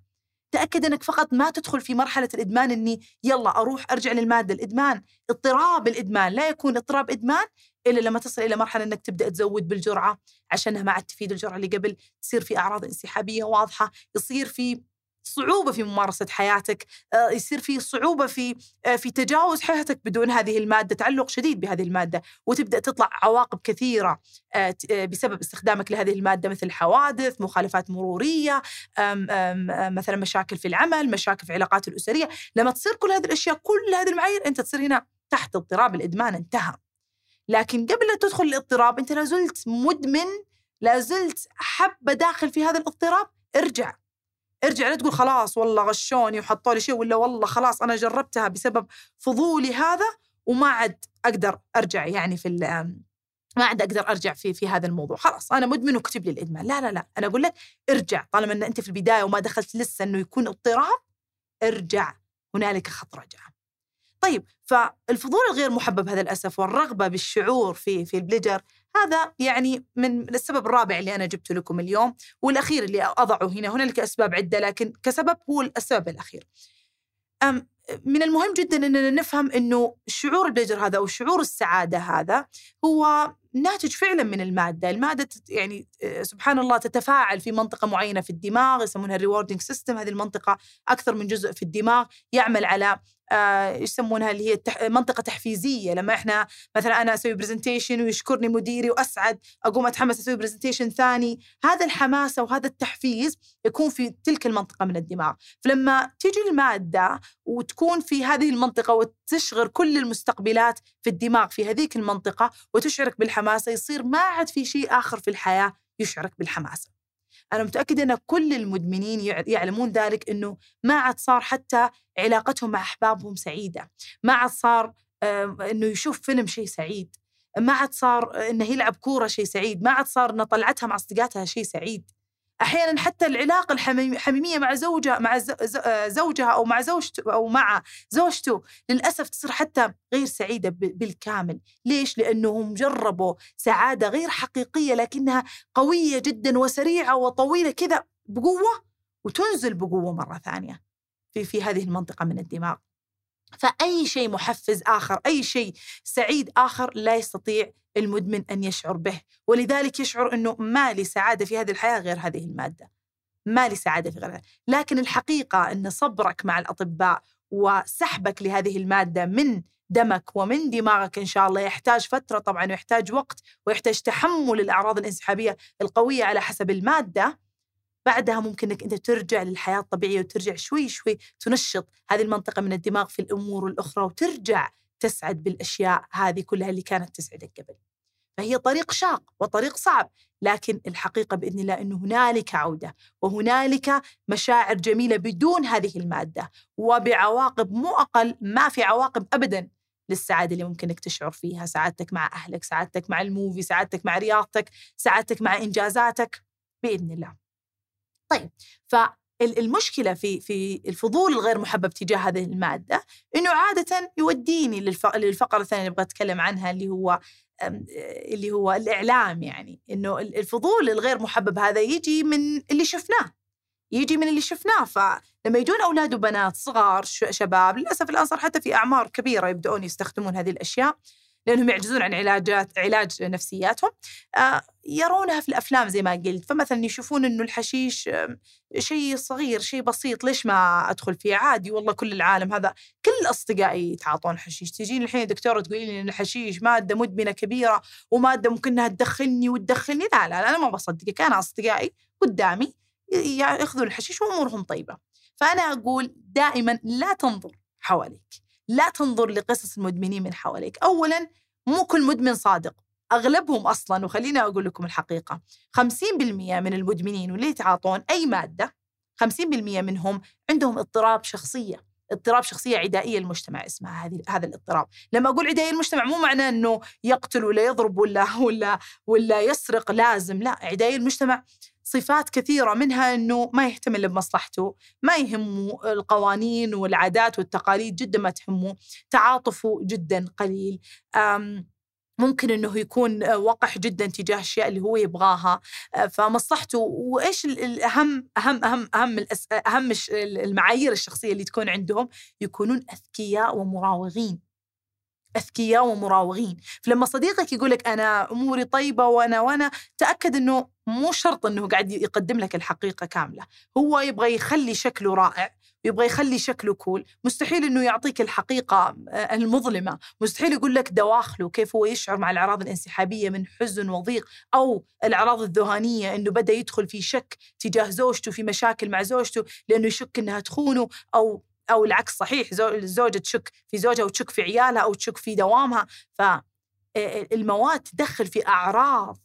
تأكد أنك فقط ما تدخل في مرحلة الإدمان أني يلا أروح أرجع للمادة. الإدمان اضطراب الإدمان لا يكون اضطراب إدمان إلا لما تصل إلى مرحلة أنك تبدأ تزود بالجرعة عشانها ما عاد تفيد الجرعة اللي قبل تصير في أعراض انسحابية واضحة يصير في صعوبة في ممارسة حياتك يصير في صعوبة في في تجاوز حياتك بدون هذه المادة تعلق شديد بهذه المادة وتبدأ تطلع عواقب كثيرة بسبب استخدامك لهذه المادة مثل حوادث مخالفات مرورية مثلا مشاكل في العمل مشاكل في العلاقات الأسرية. لما تصير كل هذه الأشياء كل هذه المعايير أنت تصير هنا تحت اضطراب الإدمان انتهى. لكن قبل لا تدخل الاضطراب أنت لازلت مدمن لازلت حبة داخل في هذا الاضطراب ارجع. ارجع لا تقول خلاص والله غشوني وحطوا لي شيء ولا والله خلاص أنا جربتها بسبب فضولي هذا وما عاد أقدر أرجع يعني في ما عاد أقدر أرجع في في هذا الموضوع. خلاص أنا مدمن وكتب لي الإدمان. لا لا لا أنا أقول لك ارجع. طالما ان أنت في البداية وما دخلت لسه إنه يكون اضطراب ارجع. هنالك خط رجعه طيب فالفضول الغير محبب هذا الاسف والرغبة بالشعور في في ال pleasure هذا يعني من السبب الرابع اللي أنا جبته لكم اليوم والأخير اللي أضعه هنا. هنالك أسباب عدة لكن كسبب هو السبب الأخير. أم من المهم جدا أننا نفهم إنه شعور ال pleasure هذا أو شعور السعادة هذا هو ناتج فعلا من المادة، المادة يعني سبحان الله تتفاعل في منطقة معينة في الدماغ يسمونها ال rewarding system، هذه المنطقة أكثر من جزء في الدماغ يعمل على آه يسمونها اللي هي. منطقة تحفيزية لما إحنا مثلا أنا أسوي presentation ويشكرني مديري وأسعد أقوم أتحمس أسوي presentation ثاني هذا الحماسة وهذا التحفيز يكون في تلك المنطقة من الدماغ فلما تيجي المادة وتكون في هذه المنطقة وتشغل كل المستقبلات في الدماغ في هذيك المنطقة وتشعرك بالحماسة يصير ما عاد في شيء آخر في الحياة يشعرك بالحماسة أنا متأكدة أن كل المدمنين يعلمون ذلك أنه ما عاد صار حتى علاقتهم مع أحبابهم سعيدة. ما عاد صار أنه يشوف فيلم شيء سعيد. ما عاد صار أنه يلعب كورة شيء سعيد. ما عاد صار أنه طلعتها مع أصدقائها شيء سعيد. أحيانا حتى العلاقة الحميميه مع زوجها مع زوجها أو مع زوجته أو مع زوجته للأسف تصير حتى غير سعيدة بالكامل، ليش؟ لأنهم جربوا سعادة غير حقيقية لكنها قوية جدا وسريعة وطويلة كذا بقوة وتنزل بقوة مرة ثانية في في هذه المنطقة من الدماغ. فأي شيء محفز آخر أي شيء سعيد آخر لا يستطيع المدمن أن يشعر به. ولذلك يشعر أنه ما لي سعادة في هذه الحياة غير هذه المادة. ما لي سعادة في غيرها لكن الحقيقة أن صبرك مع الأطباء وسحبك لهذه المادة من دمك ومن دماغك إن شاء الله يحتاج فترة طبعا ويحتاج وقت ويحتاج تحمل الأعراض الانسحابية القوية على حسب المادة. بعدها ممكن إنك أنت ترجع للحياة الطبيعية وترجع شوي شوي تنشط هذه المنطقة من الدماغ في الأمور الأخرى وترجع تسعد بالأشياء هذه كلها اللي كانت تسعدك قبل. فهي طريق شاق وطريق صعب لكن الحقيقة بإذن الله إنه هنالك عودة وهنالك مشاعر جميلة بدون هذه المادة وبعواقب مو أقل ما في عواقب ابدا للسعادة اللي ممكن إنك تشعر فيها سعادتك مع أهلك سعادتك مع الموفي سعادتك مع رياضتك سعادتك مع إنجازاتك بإذن الله طيب فالمشكلة في في الفضول الغير محبب تجاه هذه المادة إنه عاده يوديني للفقرة الثانية اللي أبغى أتكلم عنها اللي هو اللي هو الإعلام يعني إنه الفضول الغير محبب هذا يجي من اللي شفناه يجي من اللي شفناه. فلما يجون أولاد وبنات صغار شباب للأسف الآن صار حتى في أعمار كبيرة يبدؤون يستخدمون هذه الأشياء لأنهم يعجزون عن علاجات علاج نفسياتهم. آه، يرونها في الأفلام زي ما قلت. فمثلا يشوفون إنه الحشيش شيء صغير شيء بسيط ليش ما أدخل فيه؟ عادي والله كل العالم هذا. كل اصدقائي يتعاطون حشيش. تجيني الحين دكتورة تقولي لي إن الحشيش مادة مدمنة كبيرة ومادة ممكن إنها تدخلني وتدخلني. لا لا, لا أنا ما بصدقك. أنا أصدقائي قدامي يأخذون الحشيش وأمورهم طيبة. فأنا أقول دائما لا تنظر حواليك. لا تنظر لقصص المدمنين من حواليك. أولا مو كل مدمن صادق. أغلبهم أصلا وخليني أقول لكم الحقيقة 50% من المدمنين واللي يتعاطون أي مادة 50% منهم عندهم اضطراب شخصية. اضطراب شخصية عدائية المجتمع اسمها هذه هذا الاضطراب، لما أقول عدائي المجتمع مو معناه إنه يقتل ولا يضرب ولا ولا ولا يسرق لازم، لا عدائي المجتمع صفات كثيرة منها أنه ما يهتم إلا بمصلحته ما يهمه القوانين والعادات والتقاليد جدا ما تهمه تعاطفه جدا قليل. ممكن إنه يكون وقح جدا تجاه الاشياء اللي هو يبغاها. فمصلحته وإيش الأهم أهم أهم أهم أهم المعايير الشخصية اللي تكون عندهم؟ يكونون أذكياء ومراوغين. أذكياء ومراوغين. فلما صديقك يقول لك أنا أموري طيبة وأنا وأنا تأكد إنه مو شرط إنه قاعد يقدم لك الحقيقة كاملة. هو يبغى يخلي شكله رائع. يبغى يخلي شكله كول مستحيل إنه يعطيك الحقيقة آه، المظلمة. مستحيل يقول لك دواخله كيف هو يشعر مع الأعراض الانسحابية من حزن وضيق أو الأعراض الذهانية إنه بدأ يدخل في شك تجاه زوجته في مشاكل مع زوجته لأنه يشك إنها تخونه أو أو العكس صحيح الزوجه تشك في زوجها وتشك في عيالها أو تشك في دوامها. فالمواد تدخل في أعراض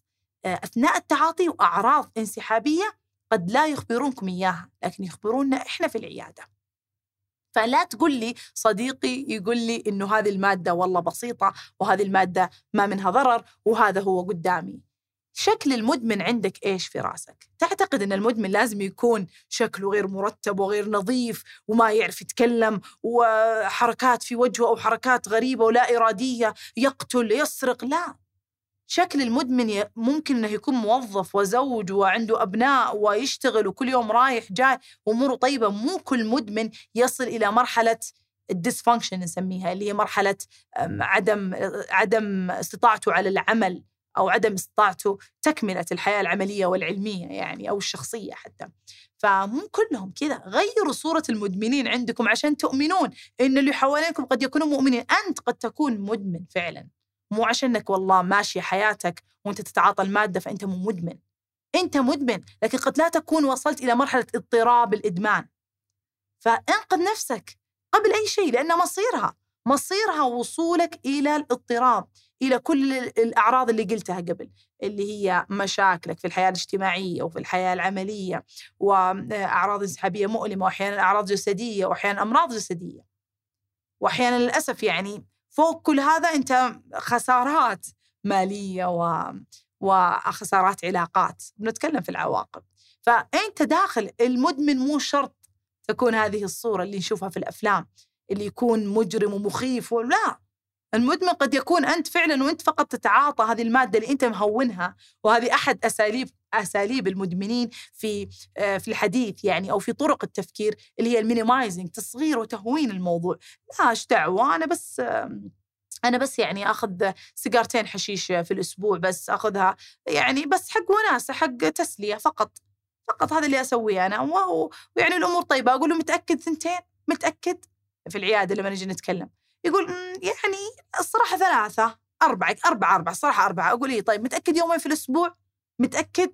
أثناء التعاطي وأعراض انسحابية قد لا يخبرونكم إياها لكن يخبرونا إحنا في العيادة. فلا تقول لي صديقي يقول لي إنه هذه المادة والله بسيطة وهذه المادة ما منها ضرر وهذا هو قدامي. شكل المدمن عندك إيش في رأسك؟ تعتقد إن المدمن لازم يكون شكله غير مرتب وغير نظيف وما يعرف يتكلم وحركات في وجهه أو حركات غريبة ولا إرادية يقتل يسرق؟ لا. شكل المدمن ممكن إنه يكون موظف وزوج وعنده أبناء ويشتغل وكل يوم رايح جاي وأموره طيبة مو كل مدمن يصل إلى مرحلة الديسفانكشن نسميها اللي هي مرحلة عدم عدم استطاعته على العمل أو عدم استطاعته تكملة الحياة العملية والعلمية يعني أو الشخصية حتى. فمو كلهم كذا غيروا صورة المدمنين عندكم عشان تؤمنون إن اللي حوالينكم قد يكونوا مؤمنين، أنت قد تكون مدمن فعلا. مو عشانك والله ماشي حياتك وانت تتعاطى المادة فانت مو مدمن. انت مدمن لكن قد لا تكون وصلت إلى مرحلة اضطراب الإدمان. فانقذ نفسك قبل أي شيء لأن مصيرها مصيرها وصولك إلى الاضطراب إلى كل الأعراض اللي قلتها قبل اللي هي مشاكلك في الحياة الاجتماعية وفي الحياة العملية واعراض انسحابية مؤلمة وأحيانا أعراض جسدية وأحيانا أمراض جسدية وأحيانا للأسف يعني فوق كل هذا أنت خسارات مالية و وخسارات علاقات. بنتكلم في العواقب. فأنت داخل المدمن مو شرط تكون هذه الصورة اللي نشوفها في الأفلام اللي يكون مجرم ومخيف لا. المدمن قد يكون أنت فعلا وأنت فقط تتعاطى هذه المادة اللي أنت مهونها وهذه أحد أساليب أساليب المدمنين في آه، في الحديث يعني أو في طرق التفكير اللي هي المينيمايزنج تصغير وتهوين الموضوع. لا إيش دعوة؟ أنا بس أنا بس يعني آخذ سيجارتين حشيش في الأسبوع بس آخذها يعني بس حق وناسة حق تسلية فقط. فقط هذا اللي أسويه أنا. ويعني الأمور طيبة. أقول له متأكد ثنتين؟ متأكد؟ في العيادة لما نجي نتكلم. يقول يعني الصراحة ثلاثة أربعة أربعة أربعة الصراحة أربعة. أقول إيه طيب متأكد يومين في الأسبوع؟ متأكد؟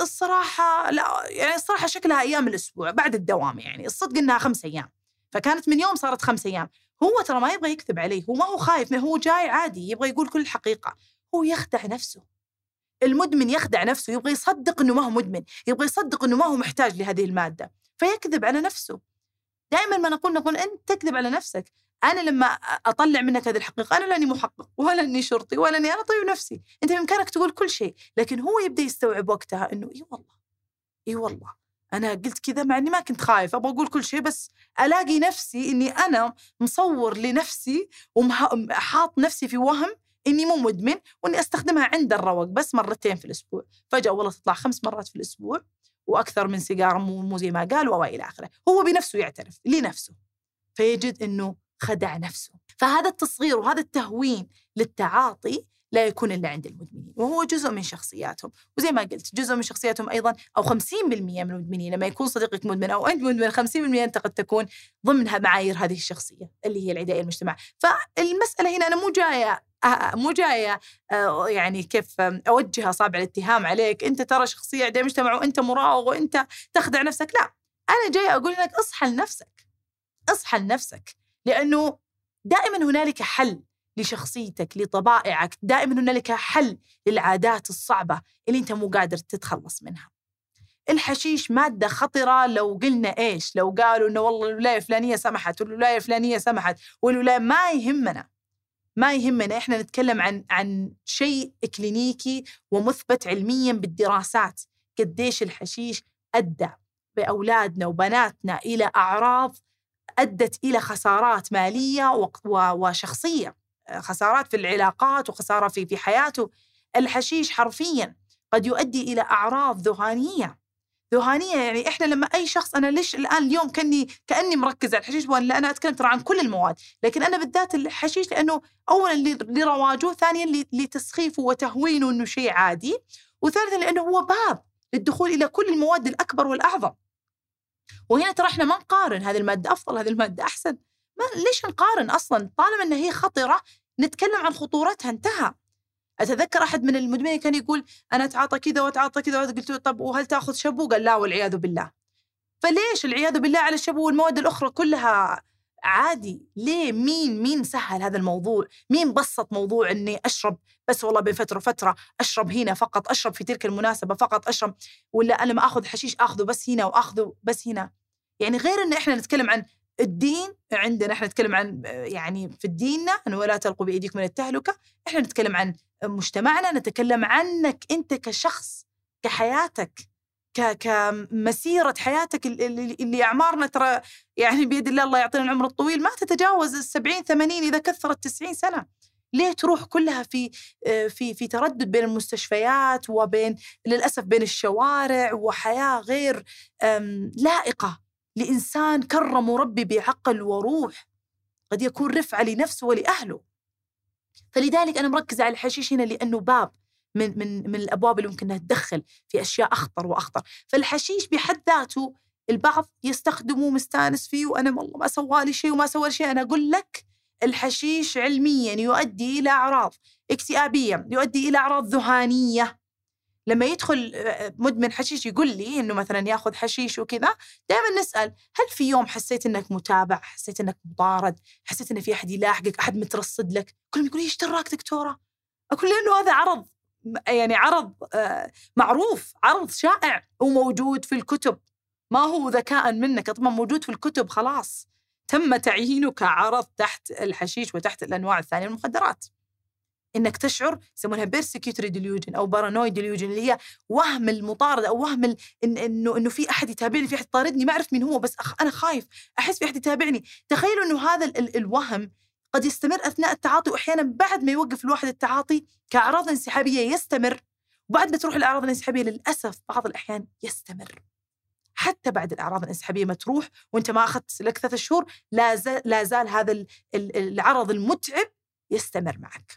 الصراحة لا يعني الصراحة شكلها أيام الأسبوع بعد الدوام يعني الصدق إنها خمس أيام فكانت من يوم صارت خمس أيام هو ترى ما يبغى يكذب عليه هو ما هو خايف هو جاي عادي يبغى يقول كل الحقيقة هو يخدع نفسه المدمن يخدع نفسه يبغى يصدق إنه ما هو مدمن يبغى يصدق إنه ما هو محتاج لهذه المادة فيكذب على نفسه. دائما ما نقول نقول أنت تكذب على نفسك. أنا لما أطلع منك هذه الحقيقة أنا لاني محقق ولا اني شرطي ولا اني أنا طيب نفسي. أنت بإمكانك تقول كل شيء لكن هو يبدأ يستوعب وقتها إنه إي والله إي والله أنا قلت كذا مع إني ما كنت خايف أبغى أقول كل شيء بس ألاقي نفسي إني أنا مصور لنفسي وحاط نفسي في وهم إني مو مدمن وإني أستخدمها عند الروق بس مرتين في الأسبوع. فجأة والله تطلع خمس مرات في الأسبوع وأكثر من سيجارة مو مو زي ما قال وإلى آخره. هو بنفسه يعترف لنفسه. فيجد إنه خدع نفسه. فهذا التصغير وهذا التهوين للتعاطي لا يكون إلا عند المدمنين وهو جزء من شخصياتهم. وزي ما قلت جزء من شخصياتهم أيضا أو 50% من المدمنين. لما يكون صديقك مدمن أو أنت مدمن 50% أنت قد تكون ضمن معايير هذه الشخصية اللي هي العدائيه المجتمع. فالمسألة هنا أنا مو جاية مو جاية يعني كيف اوجه اصابع الاتهام عليك. أنت ترى شخصية عدائيه المجتمع وأنت مراوغ وأنت تخدع نفسك. لا أنا جاية أقول لك اصحى لنفسك. اصحى لنفسك. لأنه دائما هنالك حل لشخصيتك لطبائعك دائما هنالك حل للعادات الصعبة اللي أنت مو قادر تتخلص منها. الحشيش مادة خطرة لو قلنا إيش؟ لو قالوا إنه والله الولاية الفلانية سمحت والولاية الفلانية سمحت والولاية ما يهمنا. ما يهمنا. إحنا نتكلم عن عن شيء إكلينيكي ومثبت علميا بالدراسات. قديش الحشيش أدى بأولادنا وبناتنا إلى أعراض أدت إلى خسارات مالية وشخصية خسارات في العلاقات وخسارة في في حياته. الحشيش حرفيا قد يؤدي إلى أعراض ذهانية. ذهانية يعني إحنا لما أي شخص أنا ليش الآن اليوم كأني كأني مركزة على الحشيش ولا أنا أتكلم ترى عن كل المواد لكن أنا بالذات الحشيش لأنه أولا لرواجه ثانيا لتسخيفه وتهوينه أنه شيء عادي وثالثا لأنه هو باب للدخول إلى كل المواد الأكبر والأعظم. وهنا ترى إحنا ما نقارن هذه المادة أفضل هذه المادة أحسن ما ليش نقارن أصلا طالما أن هي خطرة نتكلم عن خطورتها انتهى أتذكر أحد من المدمنين كان يقول أنا أتعاطى كذا وأتعاطى كذا قلت له طب وهل تأخذ شابو؟ قال لا والعياذ بالله. فليش العياذ بالله على الشابو والمواد الأخرى كلها عادي ليه مين مين سهل هذا الموضوع؟ مين بسط موضوع إني أشرب بس والله بين فترة فتره أشرب هنا فقط أشرب في تلك المناسبة فقط أشرب ولا أنا لما آخذ حشيش آخذه بس هنا وآخذه بس هنا؟ يعني غير إن إحنا نتكلم عن الدين عندنا إحنا نتكلم عن يعني في ديننا انه ولا تلقوا بأيديكم من التهلكة، إحنا نتكلم عن مجتمعنا، نتكلم عنك أنت كشخص كحياتك. ك كمسيره حياتك اللي, أعمارنا ترى يعني بيد الله الله يعطينا العمر الطويل ما تتجاوز ال 70 80 إذا كثرت 90 سنة. ليه تروح كلها في في في تردد بين المستشفيات وبين للأسف بين الشوارع وحياة غير لائقة؟ لإنسان كرم ربي بعقل وروح قد يكون رفعة لنفسه ولأهله. فلذلك أنا مركزة على الحشيش هنا لأنه باب. من من من الأبواب اللي ممكن إنها تدخل في أشياء أخطر وأخطر، فالحشيش بحد ذاته البعض يستخدمه مستانس فيه وأنا والله ما سوى لي شيء وما سوى شيء، أنا أقول لك الحشيش علميا يؤدي إلى أعراض اكتئابية، يؤدي إلى أعراض ذهانية، لما يدخل آه، مدمن حشيش يقول لي إنه مثلا يأخذ حشيش وكذا دائما نسأل هل في يوم حسيت إنك متابع حسيت إنك مطارد حسيت إن في أحد يلاحقك أحد مترصد لك؟ كلهم يقول إيش دراك دكتورة؟ أقول لأنه هذا عرض. يعني عرض آه، معروف عرض شائع وموجود في الكتب. ما هو ذكاء منك طبعا موجود في الكتب خلاص. تم تعيينه كعرض تحت الحشيش وتحت الأنواع الثانية من المخدرات. إنك تشعر يسمونها persecutory delusion أو paranoid delusion اللي هي وهم المطارده أو وهم إن إنه إنه في أحد يتابعني في أحد يطاردني ما أعرف مين هو بس أخ أنا خايف أحس في أحد يتابعني. تخيلوا إنه هذا ال الوهم قد يستمر أثناء التعاطي واحيانا بعد ما يوقف الواحد التعاطي كأعراض انسحابية يستمر وبعد ما تروح الأعراض الانسحابية للأسف بعض الأحيان يستمر. حتى بعد الأعراض الانسحابية ما تروح وأنت ما أخذت لك ثلاث شهور لا زال, هذا العرض المتعب يستمر معك.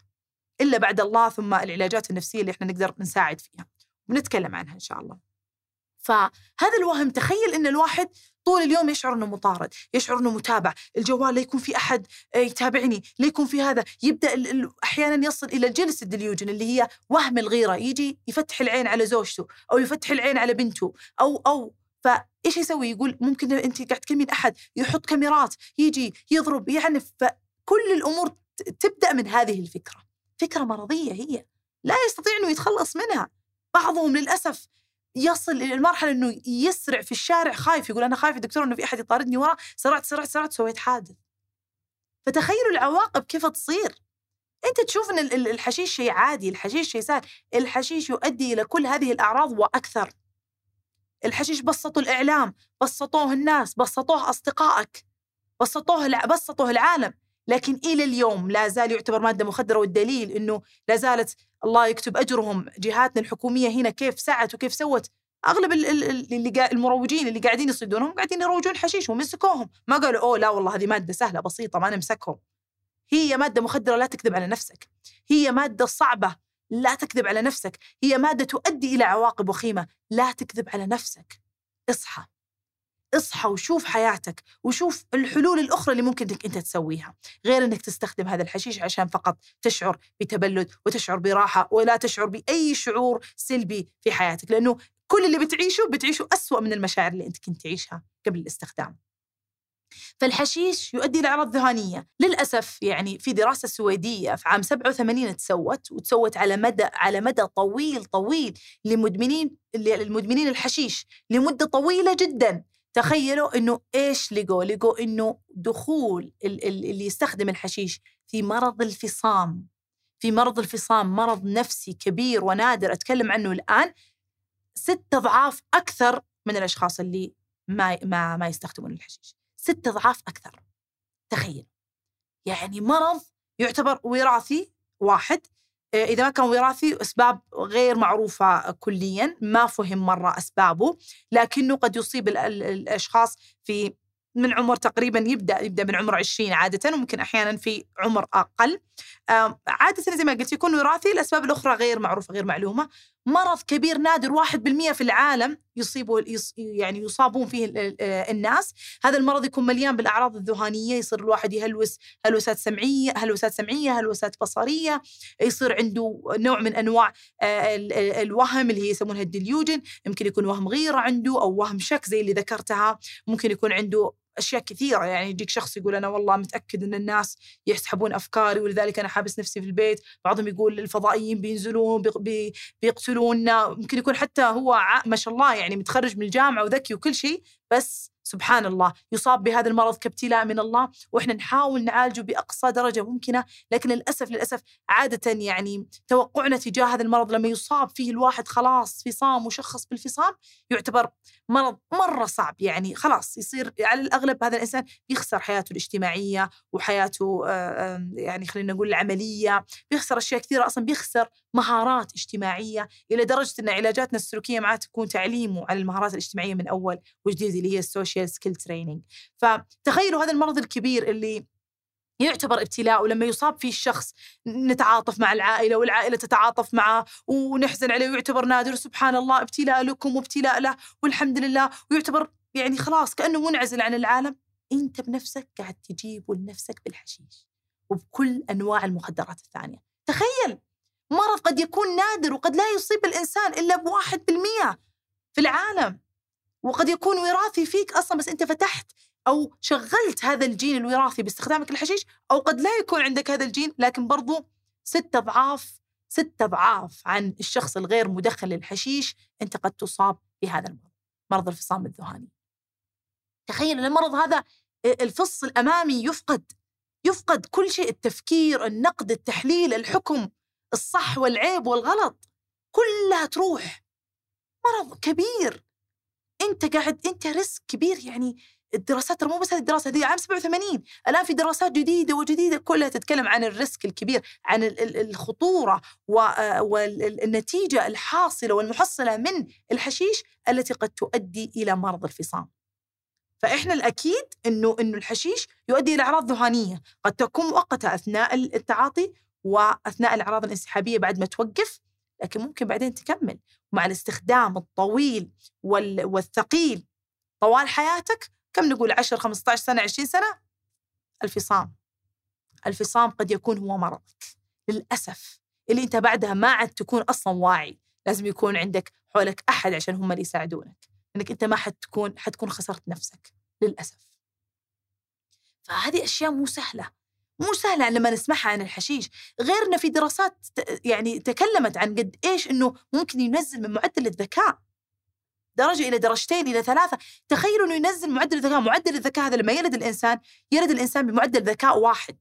إلا بعد الله ثم العلاجات النفسية اللي إحنا نقدر نساعد فيها. ونتكلم عنها إن شاء الله. فهذا الوهم تخيل إن الواحد طول اليوم يشعر إنه مطارد، يشعر إنه متابع، الجوال لا يكون في أحد آه، يتابعني، لا يكون في هذا، يبدأ أحيانا يصل إلى الجنس الدليوجن اللي هي وهم الغيرة، يجي يفتح العين على زوجته أو يفتح العين على بنته أو أو فإيش يسوي؟ يقول ممكن أنت قاعد تكلمين أحد يحط كاميرات، يجي يضرب يعنف فكل الأمور تبدأ من هذه الفكرة. فكرة مرضية هي لا يستطيع أنه يتخلص منها بعضهم للأسف يصل إلى المرحلة أنه يسرع في الشارع خايف يقول أنا خايف دكتور أنه في أحد يطاردني ورا سرعت سرعت سرعت سويت حادث. فتخيلوا العواقب كيف تصير. أنت تشوف أن الحشيش شيء عادي الحشيش شيء سهل. الحشيش يؤدي إلى كل هذه الأعراض وأكثر. الحشيش بسطوا الإعلام بسطوه الناس بسطوه أصدقائك بسطوه بسطوه العالم. لكن إلى اليوم لا زال يعتبر مادة مخدرة والدليل إنه لا زالت الله يكتب أجرهم. جهاتنا الحكومية هنا كيف سعت وكيف سوت. أغلب ال- ال- ال- اللي. المروجين اللي قاعدين يصيدونهم قاعدين يروجون حشيش ومسكوهم ما قالوا أوه لا والله هذه مادة سهلة بسيطة ما نمسكهم. هي مادة مخدرة لا تكذب على نفسك. هي مادة صعبة لا تكذب على نفسك. هي مادة تؤدي إلى عواقب وخيمة لا تكذب على نفسك. اصحى. اصحى وشوف حياتك وشوف الحلول الأخرى اللي ممكن إنك أنت تسويها غير إنك تستخدم هذا الحشيش عشان فقط تشعر بتبلد وتشعر براحة ولا تشعر بأي شعور سلبي في حياتك لأنه كل اللي بتعيشه بتعيشه أسوأ من المشاعر اللي أنت كنت تعيشها قبل الاستخدام. فالحشيش يؤدي إلى أعراض ذهانية للأسف يعني في دراسة سويدية في عام 87 تسوت وتسوت على مدى على مدى طويل طويل لمدمنين المدمنين الحشيش لمدة طويلة جدا. تخيلوا إنه إيش لقوا؟ لقوا إنه دخول ال- ال- اللي يستخدم الحشيش في مرض الفصام. في مرض الفصام مرض نفسي كبير ونادر أتكلم عنه الآن. ست أضعاف أكثر من الأشخاص اللي ما ما ما يستخدمون الحشيش. ست أضعاف أكثر. تخيل. يعني مرض يعتبر وراثي واحد إذا ما كان وراثي أسباب غير معروفة كليا ما فهم مرة أسبابه لكنه قد يصيب ال- ال- الأشخاص في من عمر تقريبا يبدأ يبدأ من عمر 20 عادة وممكن أحيانا في عمر أقل. عادة زي ما قلت يكون وراثي الأسباب الأخرى غير معروفة غير معلومة. مرض كبير نادر 1% في العالم يصيبه يص- يعني يصابون فيه ال- الناس. هذا المرض يكون مليان بالأعراض الذهانية يصير الواحد يهلوس هلوسات سمعية هلوسات سمعية هلوسات بصرية يصير عنده نوع من أنواع آه، ال- ال- الوهم اللي هي يسمونها الديليوجن يمكن يكون وهم غيره عنده أو وهم شك زي اللي ذكرتها. ممكن يكون عنده أشياء كثيرة. يعني يجيك شخص يقول أنا والله متأكد إن الناس يسحبون أفكاري ولذلك أنا حابس نفسي في البيت. بعضهم يقول الفضائيين بينزلون بيق- بي بيقتلونا ممكن يكون حتى هو ما شاء الله يعني متخرج من الجامعة وذكي وكل شيء بس سبحان الله يصاب بهذا المرض كابتلاء من الله وإحنا نحاول نعالجه بأقصى درجة ممكنة لكن للأسف للأسف عاده يعني توقعنا تجاه هذا المرض لما يصاب فيه الواحد خلاص فصام مشخص بالفصام يعتبر مرض مرة صعب يعني خلاص يصير على الأغلب هذا الإنسان يخسر حياته الاجتماعية وحياته آه، يعني خلينا نقول العملية بيخسر أشياء كثيرة أصلا بيخسر مهارات اجتماعية إلى درجة إن علاجاتنا السلوكية معاه تكون تعليمه على المهارات الاجتماعية من أول وجديد اللي هي ال social skill training فتخيلوا هذا المرض الكبير اللي يعتبر ابتلاء ولما يصاب فيه الشخص نتعاطف مع العائلة والعائلة تتعاطف معه ونحزن عليه ويعتبر نادر سبحان الله ابتلاء لكم وابتلاء له والحمد لله ويعتبر يعني خلاص كأنه منعزل عن العالم. أنت بنفسك قاعد تجيبه لنفسك بالحشيش وبكل أنواع المخدرات الثانية. تخيل! مرض قد يكون نادر وقد لا يصيب الإنسان إلا بواحد بالمية في العالم وقد يكون وراثي فيك أصلا بس أنت فتحت أو شغلت هذا الجين الوراثي باستخدامك الحشيش أو قد لا يكون عندك هذا الجين لكن برضو ست أضعاف ست أضعاف عن الشخص الغير مدخن للحشيش أنت قد تصاب بهذا المرض مرض الفصام الذهاني. تخيل المرض هذا الفص الأمامي يفقد يفقد كل شيء التفكير النقد التحليل الحكم. الصح والعيب والغلط كلها تروح. مرض كبير. أنت قاعد أنت risk كبير يعني الدراسات مو بس هذه الدراسة هذه عام 87 الآن في دراسات جديدة وجديدة كلها تتكلم عن ال risk الكبير عن ال- ال- الخطورة والنتيجه الحاصلة والمحصلة من الحشيش التي قد تؤدي إلى مرض الفصام. فإحنا الأكيد إنه إنه الحشيش يؤدي إلى أعراض ذهانية. قد تكون مؤقتة أثناء التعاطي وأثناء الأعراض الانسحابية بعد ما توقف لكن ممكن بعدين تكمل. مع الاستخدام الطويل وال- والثقيل طوال حياتك كم نقول 10 15 سنة 20 سنة؟ الفصام. الفصام قد يكون هو مرضك. للأسف. اللي أنت بعدها ما عاد تكون أصلا واعي. لازم يكون عندك حولك أحد عشان هم اللي يساعدونك. إنك أنت ما حتكون حتكون خسرت نفسك. للأسف. فهذه أشياء مو سهلة. مو سهلة لما نسمعها عن الحشيش. غير ان في دراسات يعني تكلمت عن قد إيش إنه ممكن ينزل من معدل الذكاء. درجة إلى درجتين إلى ثلاثة. تخيلوا أنه ينزل معدل الذكاء معدل الذكاء هذا لما يلد الإنسان يلد الإنسان بمعدل ذكاء واحد.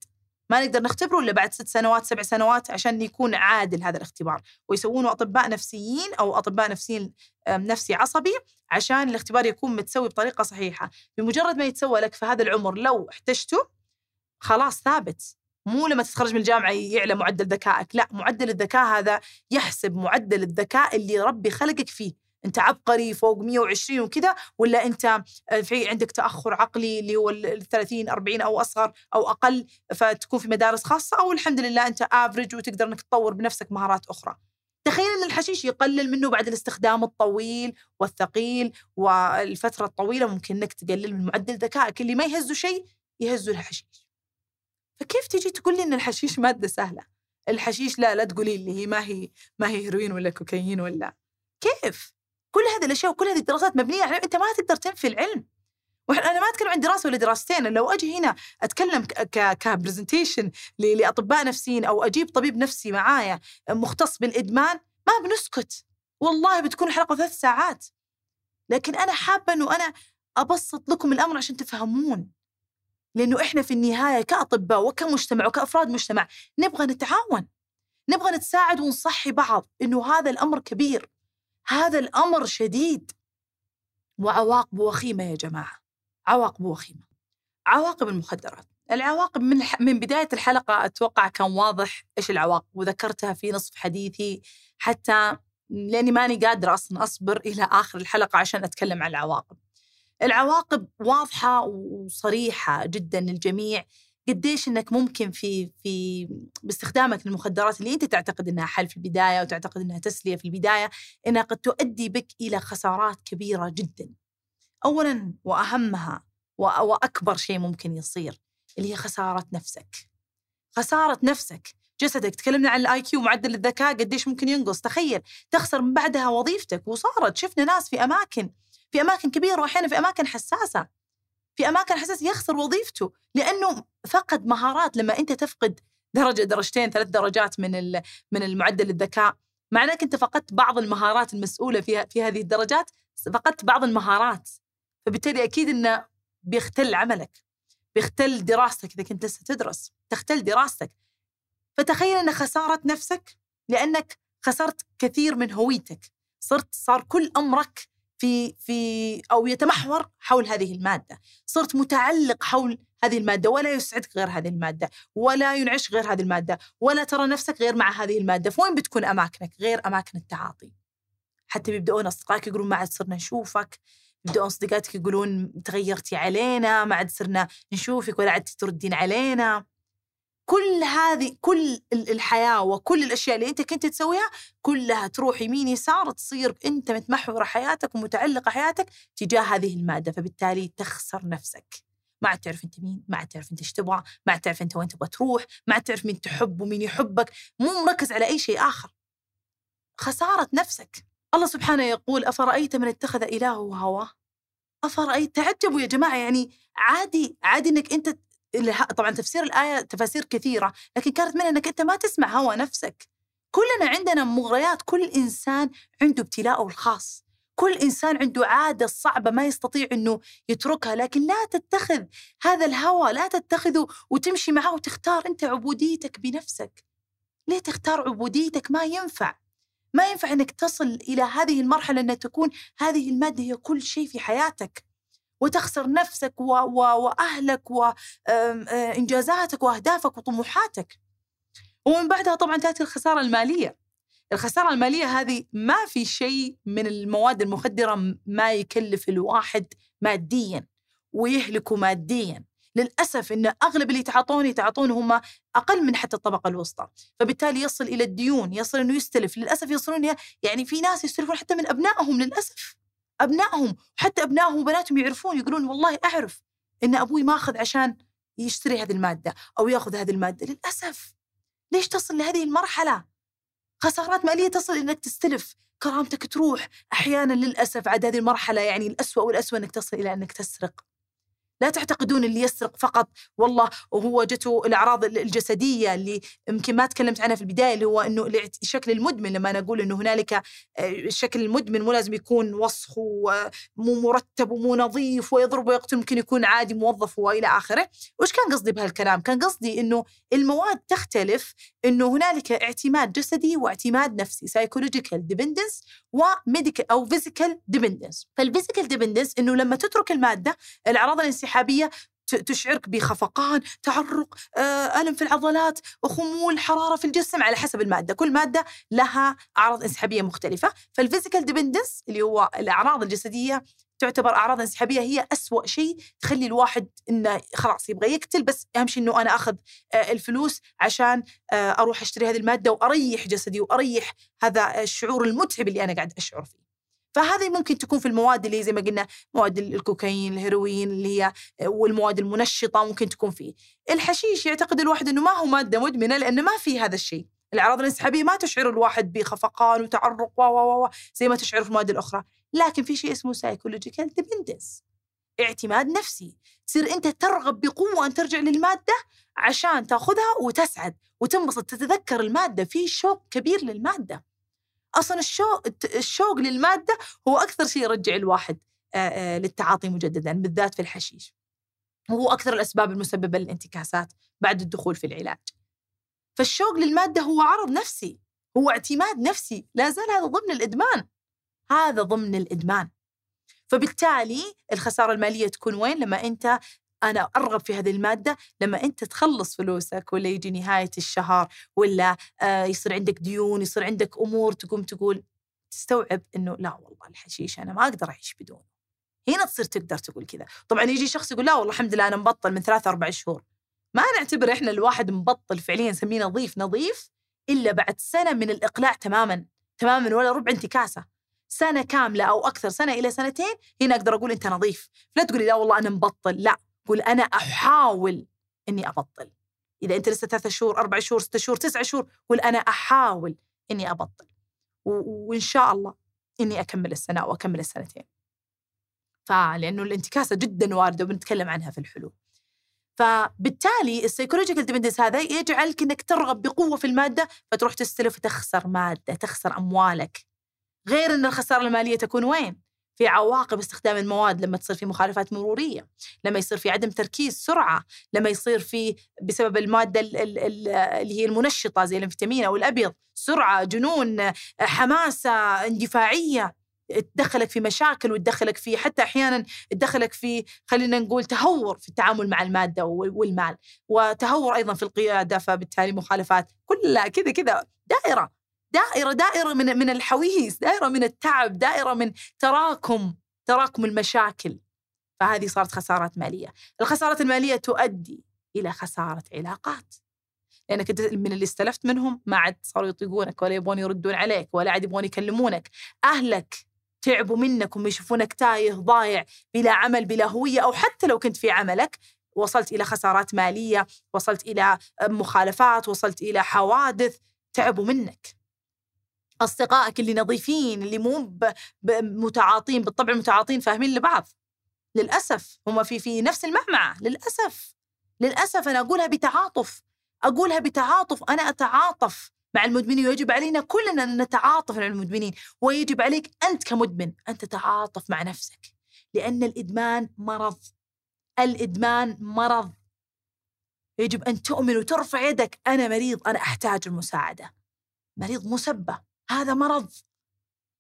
ما نقدر نختبره إلا بعد ست سنوات سبع سنوات عشان يكون عادل هذا الاختبار. ويسوونه أطباء نفسيين أو أطباء نفسيين نفسي عصبي عشان الاختبار يكون متسوي بطريقة صحيحة. بمجرد ما يتسوى لك في هذا العمر لو احتجته خلاص ثابت. مو لما تتخرج من الجامعة يعلى معدل ذكائك لا معدل الذكاء هذا يحسب معدل الذكاء اللي ربي خلقك فيه. أنت عبقري فوق 120 وكذا ولا أنت في عندك تأخر عقلي اللي هو ال 30 40 أو أصغر أو أقل فتكون في مدارس خاصة أو الحمد لله أنت افرج وتقدر إنك تطور بنفسك مهارات أخرى. تخيل إن الحشيش يقلل منه بعد الاستخدام الطويل والثقيل والفترة الطويلة ممكن إنك تقلل من معدل ذكائك اللي ما يهزه شيء يهزه الحشيش. فكيف تجي تقول لي إن الحشيش مادة سهلة؟ الحشيش لا لا تقولي لي هي ما هي ما هي هيروين ولا كوكايين ولا. كيف؟ كل هذه الأشياء وكل هذه الدراسات مبنية على أنت ما تقدر تنفي العلم. وأنا ما أتكلم عن دراسة ولا دراستين لو أجي هنا أتكلم كبرزنتيشن لأطباء نفسيين أو أجيب طبيب نفسي معايا مختص بالإدمان ما بنسكت. والله بتكون الحلقة ثلاث ساعات. لكن أنا حابة إنه أنا أبسط لكم الأمر عشان تفهمون. لأنه إحنا في النهاية كأطباء وكمجتمع وكأفراد مجتمع نبغى نتعاون نبغى نتساعد ونصحي بعض إنه هذا الأمر كبير هذا الأمر شديد وعواقبه وخيمة يا جماعة عواقبه وخيمة عواقب المخدرات العواقب من من بداية الحلقة أتوقع كان واضح إيش العواقب وذكرتها في نصف حديثي حتى لأني ماني قادرة أصلا أصبر إلى آخر الحلقة عشان أتكلم عن العواقب. العواقب واضحة وصريحة جدا للجميع قديش إنك ممكن في في باستخدامك للمخدرات اللي أنت تعتقد إنها حل في البداية وتعتقد إنها تسلية في البداية إنها قد تؤدي بك إلى خسارات كبيرة جدا. اولا وأهمها وأكبر شيء ممكن يصير اللي هي خسارة نفسك. خسارة نفسك، جسدك تكلمنا عن ال IQ معدل الذكاء قديش ممكن ينقص، تخيل تخسر من بعدها وظيفتك وصارت شفنا ناس في أماكن في أماكن كبيرة واحيانا في أماكن حساسة. في أماكن حساسه يخسر وظيفته لأنه فقد مهارات. لما أنت تفقد درجة درجتين ثلاث درجات من من المعدل الذكاء معناه أنك أنت فقدت بعض المهارات المسؤولة في في هذه الدرجات فقدت بعض المهارات. فبالتالي أكيد إنه بيختل عملك بيختل دراستك. إذا كنت لسه تدرس تختل دراستك. فتخيل ان خساره نفسك لأنك خسرت كثير من هويتك. صرت صار كل أمرك في في أو يتمحور حول هذه المادة. صرت متعلق حول هذه المادة ولا يسعدك غير هذه المادة ولا ينعش غير هذه المادة ولا ترى نفسك غير مع هذه المادة. فوين بتكون أماكنك؟ غير أماكن التعاطي. حتى بيبدأون أصدقائك يقولون ما عاد صرنا نشوفك. يبدأون أصدقائك يقولون تغيرتي علينا ما عاد صرنا نشوفك ولا عاد تردين علينا. كل هذه كل الحياة وكل الأشياء اللي أنت كنت تسويها كلها تروح يمين يسار تصير أنت متمحورة حياتك ومتعلقة حياتك تجاه هذه المادة فبالتالي تخسر نفسك ما تعرف أنت مين، ما تعرف أنت إيش تبغى، ما تعرف أنت وين تبغى تروح، ما تعرف مين تحب ومين يحبك، مو مركز على أي شيء آخر. خسارة نفسك. الله سبحانه يقول أفرأيت من اتخذ إلهه هواه؟ أفرأيت تعجبوا يا جماعة يعني عادي عادي إنك أنت طبعا تفسير الآية تفاسير كثيرة لكن كانت منها أنك أنت ما تسمع هوى نفسك. كلنا عندنا مغريات كل إنسان عنده ابتلاءه الخاص. كل إنسان عنده عادة صعبة ما يستطيع أنه يتركها لكن لا تتخذ هذا الهوى لا تتخذه وتمشي معه وتختار أنت عبوديتك بنفسك. ليه تختار عبوديتك؟ ما ينفع. ما ينفع أنك تصل إلى هذه المرحلة أن تكون هذه المادة هي كل شيء في حياتك. وتخسر نفسك و... و... وأهلك وإنجازاتك وأهدافك وطموحاتك. ومن بعدها طبعا تأتي الخسارة المالية. الخسارة المالية هذه ما في شيء من المواد المخدرة ما يكلف الواحد ماديا ويهلكه ماديا. للأسف أن أغلب اللي يتعاطون يتعاطون هم أقل من حتى الطبقة الوسطى. فبالتالي يصل إلى الديون يصل أنه يستلف. للأسف يصلون يعني في ناس يستلفون حتى من أبنائهم للأسف. أبنائهم حتى أبنائهم وبناتهم يعرفون يقولون والله أعرف إن أبوي ماخذ عشان يشتري هذه المادة أو ياخذ هذه المادة. للأسف. ليش تصل لهذه المرحلة؟ خسارات مالية تصل إنك تستلف كرامتك تروح. أحيانا للأسف عاد هذه المرحلة يعني الاسوء والاسوء إنك تصل إلى إنك تسرق. لا تعتقدون اللي يسرق فقط؟ والله وهو جته الأعراض الجسدية اللي يمكن ما تكلمت عنها في البداية اللي هو إنه الشكل المدمن لما أنا أقول إنه هنالك الشكل آه، المدمن مو لازم يكون وسخ ومو مرتب ومو نظيف ويضرب ويقتل ممكن يكون عادي موظف وإلى آخره. وش كان قصدي بهالكلام؟ كان قصدي إنه المواد تختلف إنه هنالك اعتماد جسدي واعتماد نفسي psychological dependence و medical أو physical dependence فال physical dependence إنه لما تترك المادة الأعراض الانسحابيه تشعرك بخفقان تعرق آه، ألم في العضلات خمول حرارة في الجسم على حسب المادة. كل مادة لها أعراض انسحابية مختلفة. فال physical dependence اللي هو الأعراض الجسدية تعتبر أعراض انسحابية هي أسوأ شيء تخلي الواحد إنه خلاص يبغى يقتل. بس أهم شيء إنه أنا أخذ آه، الفلوس عشان آه، أروح أشتري هذه المادة وأريح جسدي وأريح هذا الشعور المتعب اللي أنا قاعد أشعر فيه. فهذه ممكن تكون في المواد اللي زي ما قلنا مواد الكوكايين الهيروين اللي هي والمواد المنشطة ممكن تكون فيه. الحشيش يعتقد الواحد إنه ما هو مادة مدمنة لأنه ما في هذا الشيء. الأعراض الانسحابية ما تشعر الواحد بخفقان وتعرق و و زي ما تشعر في المواد الأخرى. لكن في شيء اسمه psychological dependence اعتماد نفسي. تصير أنت ترغب بقوة أن ترجع للمادة عشان تأخذها وتسعد وتنبسط تتذكر المادة. في شوق كبير للمادة. أصلا الشوق الشوق للمادة هو أكثر شيء يرجع الواحد للتعاطي مجددا بالذات في الحشيش. وهو أكثر الأسباب المسببة للانتكاسات بعد الدخول في العلاج. فالشوق للمادة هو عرض نفسي هو اعتماد نفسي لا زال هذا ضمن الإدمان. هذا ضمن الإدمان. فبالتالي الخسارة المالية تكون وين؟ لما أنت أنا أرغب في هذه المادة لما أنت تخلص فلوسك ولا يجي نهاية الشهر ولا آه، يصير عندك ديون يصير عندك أمور تقوم تقول تستوعب إنه لا والله الحشيش أنا ما أقدر أعيش بدونه. هنا تصير تقدر تقول كذا. طبعا يجي شخص يقول لا والله الحمد لله أنا مبطل من ثلاثة أربع شهور. ما نعتبر إحنا الواحد مبطل فعليا نسميه نظيف نظيف إلا بعد سنة من الإقلاع تماما تماما ولا ربع انتكاسة. سنة كاملة أو أكثر سنة إلى سنتين هنا أقدر أقول أنت نظيف. لا تقولي لا والله أنا مبطل لا. قول أنا أحاول إني أبطل. إذا أنت لسه ثلاثة شهور أربع شهور ستة شهور تسعة شهور قول أنا أحاول إني أبطل. وإن شاء الله إني أكمل السنة أو أكمل السنتين. فلأنه الانتكاسة جدا واردة وبنتكلم عنها في الحلول. فبالتالي ال psychological dependence هذا يجعلك إنك ترغب بقوة في المادة فتروح تستلف وتخسر مادة تخسر أموالك. غير إن الخسارة المالية تكون وين؟ في عواقب استخدام المواد لما تصير في مخالفات مرورية، لما يصير في عدم تركيز سرعة، لما يصير في بسبب المادة اللي هي المنشطة زي الفيتامين أو الأبيض، سرعة، جنون، حماسة، اندفاعية، تدخلك في مشاكل وتدخلك في حتى أحيانا تدخلك في خلينا نقول تهور في التعامل مع المادة والمال وتهور أيضا في القيادة فبالتالي مخالفات كلها كذا كذا دائرة. دائرة دائرة من من الحويس دائرة من التعب دائرة من تراكم تراكم المشاكل. فهذه صارت خسارات مالية. الخسارات المالية تؤدي إلى خسارة علاقات. أنت من اللي استلفت منهم ما عاد صاروا يطيقونك ولا يبغون يردون عليك ولا عاد يبغون يكلمونك. أهلك تعبوا منك وهم يشوفونك تايه ضايع بلا عمل بلا هوية أو حتى لو كنت في عملك وصلت إلى خسارات مالية وصلت إلى مخالفات وصلت إلى حوادث تعبوا منك. أصدقائك اللي نظيفين اللي مو متعاطين بالطبع متعاطين فاهمين لبعض. للأسف هم في في نفس المعمعة للأسف. للأسف أنا أقولها بتعاطف أقولها بتعاطف أنا أتعاطف مع المدمنين ويجب علينا كلنا أن نتعاطف مع المدمنين ويجب عليك أنت كمدمن أن تتعاطف مع نفسك لأن الإدمان مرض. الإدمان مرض. يجب أن تؤمن وترفع يدك. أنا مريض أنا أحتاج المساعدة. مريض مسبة. هذا مرض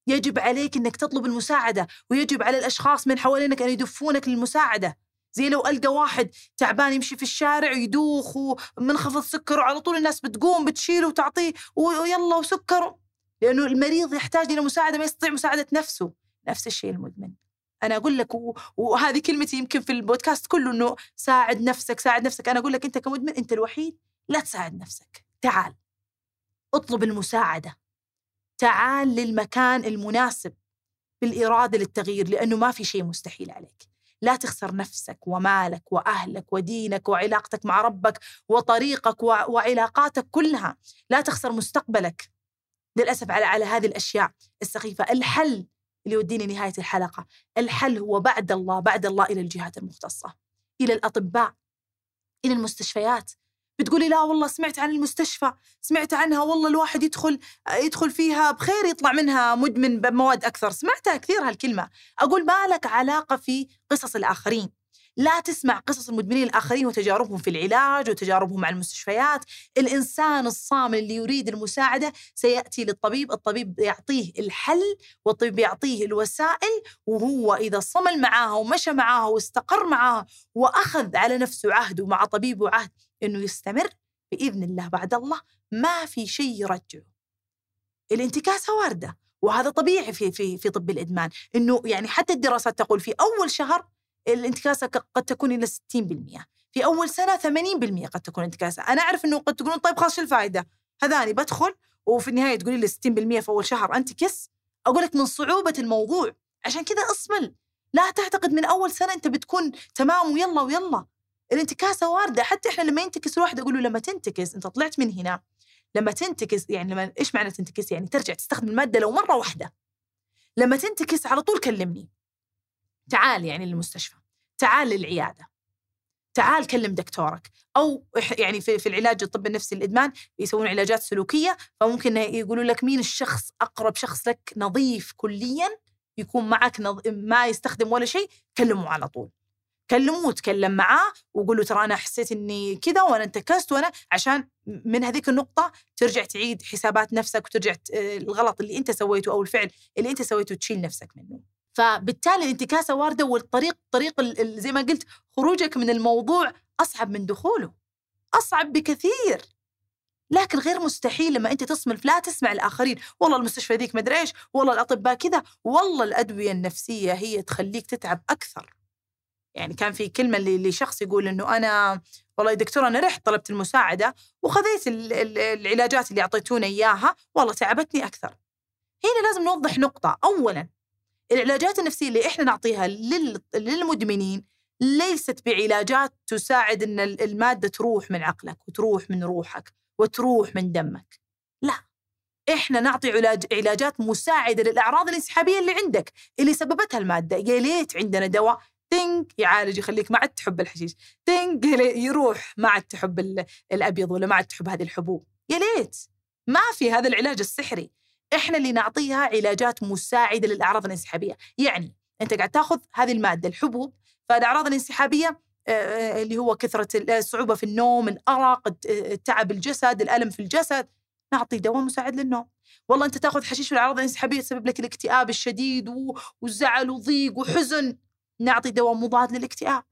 يجب عليك إنك تطلب المساعدة ويجب على الأشخاص من حوالينك أن يدفونك للمساعدة. زي لو ألقى واحد تعبان يمشي في الشارع يدوخ ومنخفض سكر وعلى طول الناس بتقوم بتشيله وتعطيه ويلا وسكر لأنه المريض يحتاج إلى مساعدة ما يستطيع مساعدة نفسه. نفس الشيء المدمن. أنا أقول لك وهذه كلمتي يمكن في البودكاست كله إنه ساعد نفسك ساعد نفسك. أنا أقول لك أنت كمدمن أنت الوحيد لا تساعد نفسك. تعال اطلب المساعدة. تعال للمكان المناسب بالإرادة للتغيير لأنه ما في شيء مستحيل عليك. لا تخسر نفسك ومالك وأهلك ودينك وعلاقتك مع ربك وطريقك وعلاقاتك كلها. لا تخسر مستقبلك. للأسف على, على هذه الأشياء السخيفة. الحل اللي يوديني نهاية الحلقة. الحل هو بعد الله بعد الله إلى الجهات المختصة إلى الأطباء إلى المستشفيات. بتقولي لا والله سمعت عن المستشفى سمعت عنها والله الواحد يدخل يدخل فيها بخير يطلع منها مدمن بمواد أكثر. سمعتها كثير هالكلمة. أقول ما لك علاقة في قصص الآخرين. لا تسمع قصص المدمنين الآخرين وتجاربهم في العلاج وتجاربهم مع المستشفيات. الإنسان الصامل اللي يريد المساعدة سيأتي للطبيب الطبيب يعطيه الحل والطبيب يعطيه الوسائل وهو إذا صمل معاها ومشى معاها واستقر معاها وأخذ على نفسه عهد ومع طبيبه عهد أنه يستمر بإذن الله بعد الله ما في شيء يرجعه. الانتكاسة واردة وهذا طبيعي في في في طب الإدمان. إنه يعني حتى الدراسات تقول في أول شهر الانتكاسة قد تكون إلى 60% في أول سنة 80% قد تكون انتكاسة. أنا أعرف إنه قد تقولون طيب خلاص الفائدة؟ هذاني بدخل وفي النهاية تقولي لي 60% في أول شهر انتكس أقول لك من صعوبة الموضوع عشان كذا اصمل لا تعتقد من أول سنة أنت بتكون تمام ويلا ويلا. الانتكاسة واردة. حتى إحنا لما ينتكس الواحد أقول له لما تنتكس أنت طلعت من هنا. لما تنتكس يعني لما إيش معنى تنتكس؟ يعني ترجع تستخدم المادة لو مرة واحدة. لما تنتكس على طول كلمني. تعال يعني للمستشفى. تعال للعيادة. تعال كلم دكتورك. أو يعني في, في العلاج الطب النفسي الإدمان يسوون علاجات سلوكية فممكن يقولوا لك مين الشخص أقرب شخص لك نظيف كليا يكون معك نظ... ما يستخدم ولا شيء كلمه على طول. كلمه وتكلم معاه وقول له ترى أنا حسيت إني كذا وأنا انتكست وأنا عشان من هذيك النقطة ترجع تعيد حسابات نفسك وترجع الغلط اللي أنت سويته أو الفعل اللي أنت سويته تشيل نفسك منه. فبالتالي الانتكاسة واردة والطريق طريق زي ما قلت خروجك من الموضوع أصعب من دخوله أصعب بكثير. لكن غير مستحيل لما أنت تصمل لا تسمع الآخرين والله المستشفى ذيك مدري إيش والله الأطباء كذا والله الأدوية النفسية هي تخليك تتعب أكثر. يعني كان في كلمة لشخص يقول إنه أنا والله يا دكتور أنا رحت طلبت المساعدة وخذيت العلاجات اللي أعطيتونا إياها والله تعبتني أكثر. هنا لازم نوضح نقطة اولا العلاجات النفسية اللي إحنا نعطيها للمدمنين ليست بعلاجات تساعد إن المادة تروح من عقلك وتروح من روحك وتروح من دمك. لا إحنا نعطي علاج علاجات مساعدة للأعراض الانسحابيه اللي عندك اللي سببتها المادة يا ليت عندنا دواء تنك يعالج يخليك ما عاد تحب الحشيش. تنك يروح ما عاد تحب الأبيض ولا ما عاد تحب هذه الحبوب. يا ليت. ما في هذا العلاج السحري. إحنا اللي نعطيها علاجات مساعدة للأعراض الانسحابية. يعني أنت قاعد تأخذ هذه المادة الحبوب فالأعراض الانسحابية اللي هو كثرة الصعوبة في النوم الأرق تعب الجسد الألم في الجسد نعطي دواء مساعد للنوم. والله أنت تأخذ حشيش في الأعراض الانسحابية تسبب لك الاكتئاب الشديد والزعل وضيق وحزن. نعطي دواء مضاد للاكتئاب.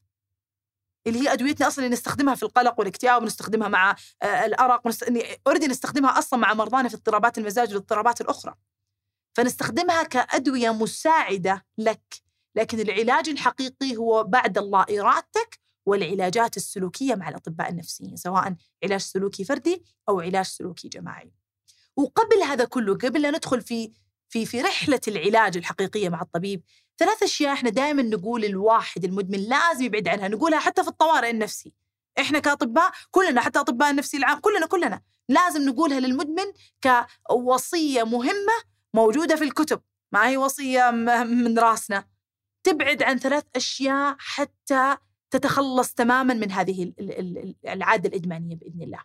اللي هي أدويتنا أصلا اللي نستخدمها في القلق والاكتئاب ونستخدمها مع الأرق ونست... اوريدي نستخدمها أصلا مع مرضانا في اضطرابات المزاج والاضطرابات الأخرى. فنستخدمها كأدوية مساعدة لك لكن العلاج الحقيقي هو بعد الله إرادتك والعلاجات السلوكية مع الأطباء النفسيين سواء علاج سلوكي فردي أو علاج سلوكي جماعي. وقبل هذا كله قبل لا ندخل في في في رحلة العلاج الحقيقية مع الطبيب ثلاث أشياء إحنا دائما نقول الواحد المدمن لازم يبعد عنها نقولها حتى في الطوارئ النفسي. إحنا كأطباء كلنا حتى أطباء النفسي العام كلنا كلنا لازم نقولها للمدمن كوصية مهمة موجودة في الكتب. ما هي وصية من راسنا. تبعد عن ثلاث أشياء حتى تتخلص تماما من هذه العادة الإدمانية بإذن الله.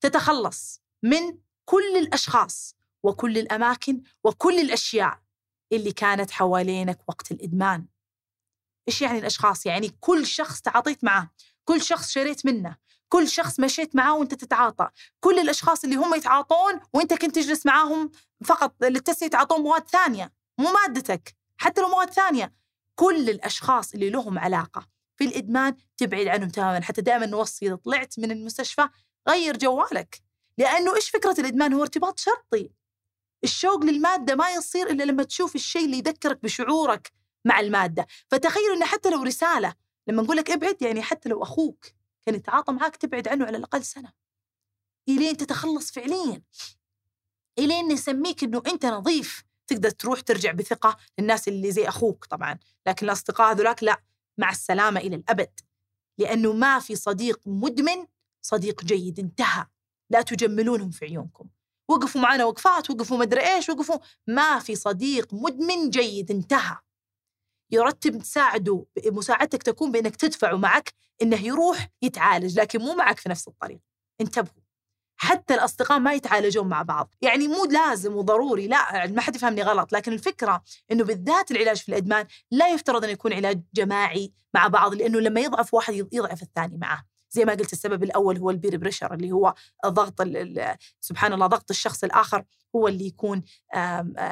تتخلص من كل الأشخاص وكل الأماكن وكل الأشياء. اللي كانت حوالينك وقت الإدمان. إيش يعني الأشخاص؟ يعني كل شخص تعاطيت معاه كل شخص شريت منه كل شخص مشيت معاه وأنت تتعاطى. كل الأشخاص اللي هم يتعاطون وأنت كنت تجلس معاهم فقط للتسلية يتعاطون مواد ثانية مو مادتك حتى لو مواد ثانية. كل الأشخاص اللي لهم علاقة في الإدمان تبعد عنهم تماما حتى دائما نوصي إذا طلعت من المستشفى غير جوالك. لأنه إيش فكرة الإدمان؟ هو ارتباط شرطي. الشوق للمادة ما يصير إلا لما تشوف الشيء اللي يذكرك بشعورك مع المادة. فتخيل أنه حتى لو رسالة لما نقول لك ابعد يعني حتى لو أخوك كان يتعاطى معك تبعد عنه على الأقل سنة. إلين تتخلص فعليا. إلين نسميك أنه أنت نظيف. تقدر تروح ترجع بثقة للناس اللي زي أخوك طبعا. لكن الأصدقاء هذولاك لا. مع السلامة إلى الأبد. لأنه ما في صديق مدمن صديق جيد. انتهى. لا تجملونهم في عيونكم. وقفوا معنا وقفات وقفوا مدري إيش وقفوا. ما في صديق مدمن جيد انتهى. يرتب تساعده مساعدتك تكون بإنك تدفعه معك إنه يروح يتعالج لكن مو معك في نفس الطريق. انتبهوا. حتى الأصدقاء ما يتعالجون مع بعض. يعني مو لازم وضروري لا ما حد يفهمني غلط لكن الفكرة إنه بالذات العلاج في الإدمان لا يفترض انه يكون علاج جماعي مع بعض لأنه لما يضعف واحد يضعف الثاني معه. زي ما قلت السبب الأول هو ال peer pressure اللي هو ضغط سبحان الله ضغط الشخص الآخر هو اللي يكون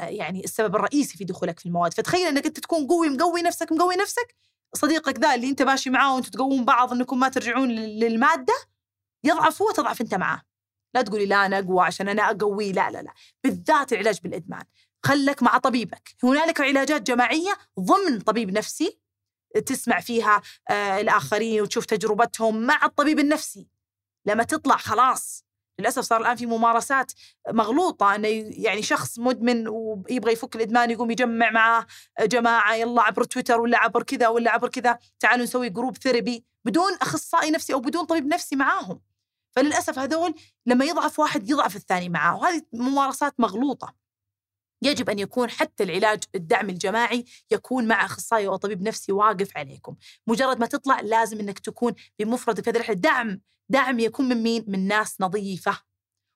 يعني السبب الرئيسي في دخولك في المواد. فتخيل إنك أنت تكون قوي مقوي نفسك مقوي نفسك صديقك ذا اللي أنت ماشي معاه وأنتم تقوون بعض إنكم ما ترجعون للمادة يضعف هو تضعف أنت معاه. لا تقولي لا أنا أقوى عشان أنا أقوي لا لا لا. بالذات العلاج بالإدمان. خلك مع طبيبك. هنالك علاجات جماعية ضمن طبيب نفسي تسمع فيها آه الآخرين وتشوف تجربتهم مع الطبيب النفسي. لما تطلع خلاص للأسف صار الآن في ممارسات مغلوطة أنه يعني شخص مدمن ويبغى يفك الإدمان يقوم يجمع معاه جماعة يلا عبر تويتر ولا عبر كذا ولا عبر كذا تعالوا نسوي group therapy بدون أخصائي نفسي أو بدون طبيب نفسي معاهم. فللأسف هذول لما يضعف واحد يضعف الثاني معاه وهذه ممارسات مغلوطة. يجب أن يكون حتى العلاج الدعم الجماعي يكون مع أخصائي أو طبيب نفسي واقف عليكم. مجرد ما تطلع لازم أنك تكون بمفردك. هذه الرحلة دعم. دعم يكون من مين؟ من ناس نظيفة.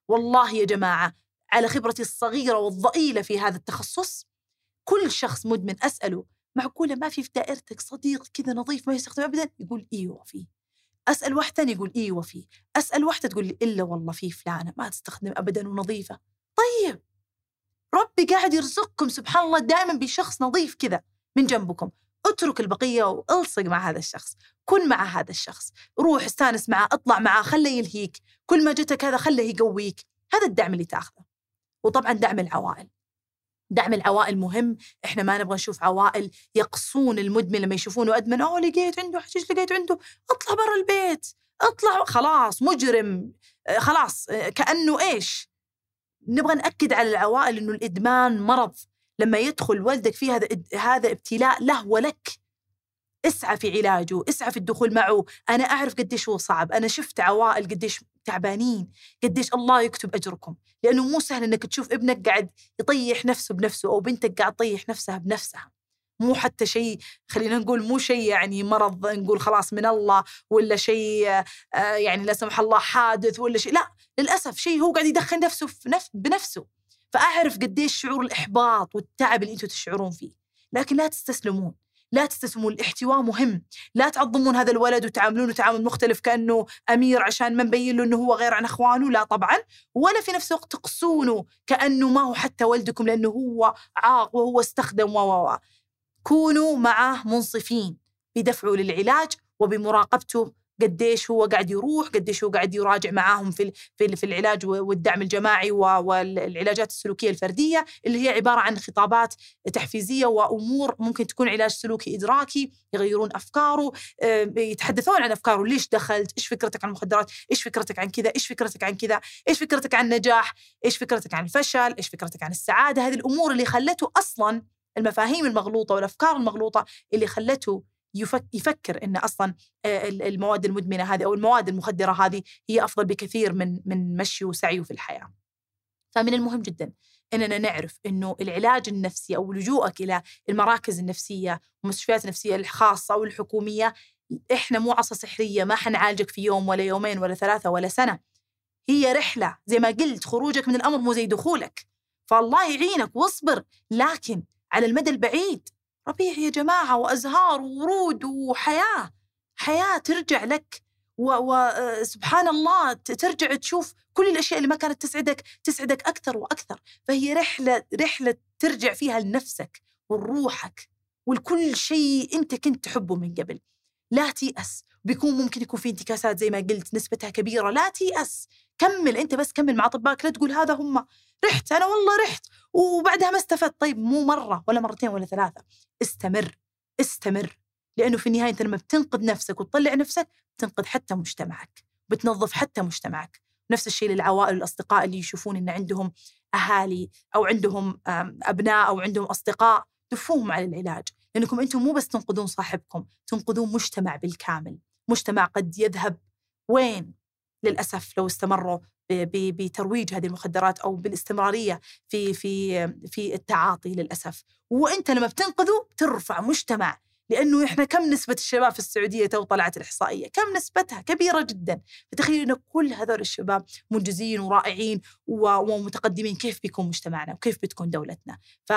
والله يا جماعة على خبرتي الصغيرة والضئيلة في هذا التخصص كل شخص مدمن أسأله معقولة ما في في دائرتك صديق كذا نظيف ما يستخدم أبدا؟ يقول إيوه في. أسأل واحد ثاني يقول إيوه في. أسأل واحدة تقول لي إلا والله في فلانة ما تستخدم أبدا ونظيفة. طيب! ربي قاعد يرزقكم سبحان الله دائما بشخص نظيف كذا من جنبكم. اترك البقية وألصق مع هذا الشخص. كن مع هذا الشخص. روح استانس معه اطلع معه خله يلهيك. كل ما جتك هذا خله يقويك. هذا الدعم اللي تاخذه. وطبعا دعم العوائل. دعم العوائل مهم. إحنا ما نبغى نشوف عوائل يقصون المدمن لما يشوفونه أدمن. أوه لقيت عنده حشيش لقيت عنده. اطلع برا البيت. اطلع خلاص مجرم. آه، خلاص آه، كأنه إيش؟ نبغى نأكد على العوائل إنه الإدمان مرض. لما يدخل ولدك في هذا هذا ابتلاء له ولك. اسعى في علاجه اسعى في الدخول معه. أنا أعرف قديش هو صعب. أنا شفت عوائل قديش تعبانين. قديش الله يكتب أجركم. لأنه مو سهل إنك تشوف ابنك قاعد يطيح نفسه بنفسه أو بنتك قاعد تطيح نفسها بنفسها. مو حتى شيء خلينا نقول مو شيء يعني مرض نقول خلاص من الله ولا شيء آه، يعني لا سمح الله حادث ولا شيء لا للأسف شيء هو قاعد يدخل نفسه بنفسه. فأعرف قديش شعور الإحباط والتعب اللي أنتم تشعرون فيه. لكن لا تستسلمون. لا تستسلمون. الاحتواء مهم. لا تعظمون هذا الولد وتعاملونه تعامل مختلف كأنه أمير عشان ما نبين له أنه هو غير عن أخوانه. لا طبعا. ولا في نفس الوقت تقصونه كأنه ما هو حتى ولدكم لأنه هو عاق وهو استخدم و. كونوا معه منصفين بدفعه للعلاج وبمراقبته قديش هو قاعد يروح قديش هو قاعد يراجع معاهم في في في العلاج والدعم الجماعي والعلاجات السلوكية الفردية اللي هي عبارة عن خطابات تحفيزية وأمور ممكن تكون علاج سلوكي إدراكي يغيرون أفكاره يتحدثون عن أفكاره. ليش دخلت؟ إيش فكرتك عن المخدرات؟ إيش فكرتك عن كذا؟ إيش فكرتك عن كذا؟ إيش فكرتك عن النجاح؟ إيش فكرتك عن الفشل؟ إيش فكرتك عن السعادة؟ هذه الأمور اللي خلته أصلا المفاهيم المغلوطة والأفكار المغلوطة اللي خلته يفكر إن أصلا المواد المدمنة هذه أو المواد المخدرة هذه هي أفضل بكثير من من مشي وسعيه في الحياة. فمن المهم جدا إننا نعرف إنه العلاج النفسي أو لجوءك إلى المراكز النفسية والمستشفيات النفسية الخاصة أو الحكومية إحنا مو عصا سحرية ما حنعالجك في يوم ولا يومين ولا ثلاثة ولا سنة. هي رحلة زي ما قلت خروجك من الأمر مو زي دخولك. فالله يعينك واصبر لكن على المدى البعيد. ربيع يا جماعة وأزهار وورود وحياة. حياة ترجع لك وسبحان الله ترجع تشوف كل الأشياء اللي ما كانت تسعدك تسعدك أكثر وأكثر. فهي رحلة رحلة ترجع فيها لنفسك ولروحك ولكل شيء أنت كنت تحبه من قبل. لا تيأس. بيكون ممكن يكون في انتكاسات زي ما قلت نسبتها كبيرة. لا تيأس كمل أنت بس كمل مع أطبائك لا تقول هذا هم رحت أنا والله رحت وبعدها ما استفدت. طيب مو مرة ولا مرتين ولا ثلاثة. استمر استمر لأنه في النهاية أنت لما بتنقذ نفسك وتطلع نفسك بتنقذ حتى مجتمعك بتنظف حتى مجتمعك. نفس الشيء للعوائل والأصدقاء اللي يشوفون أن عندهم أهالي أو عندهم أبناء أو عندهم أصدقاء دفوهم على العلاج. لأنكم أنتم مو بس تنقذون صاحبكم تنقذون مجتمع بالكامل. مجتمع قد يذهب. وين؟ للأسف لو استمروا بترويج هذه المخدرات أو بالاستمرارية في في في التعاطي للأسف. وإنت لما بتنقذه ترفع مجتمع لأنه إحنا كم نسبة الشباب في السعودية تو طلعت الإحصائية؟ كم نسبتها؟ كبيرة جدا. فتخيل إن كل هذول الشباب منجزين ورائعين ومتقدمين. كيف بيكون مجتمعنا؟ وكيف بتكون دولتنا؟ ف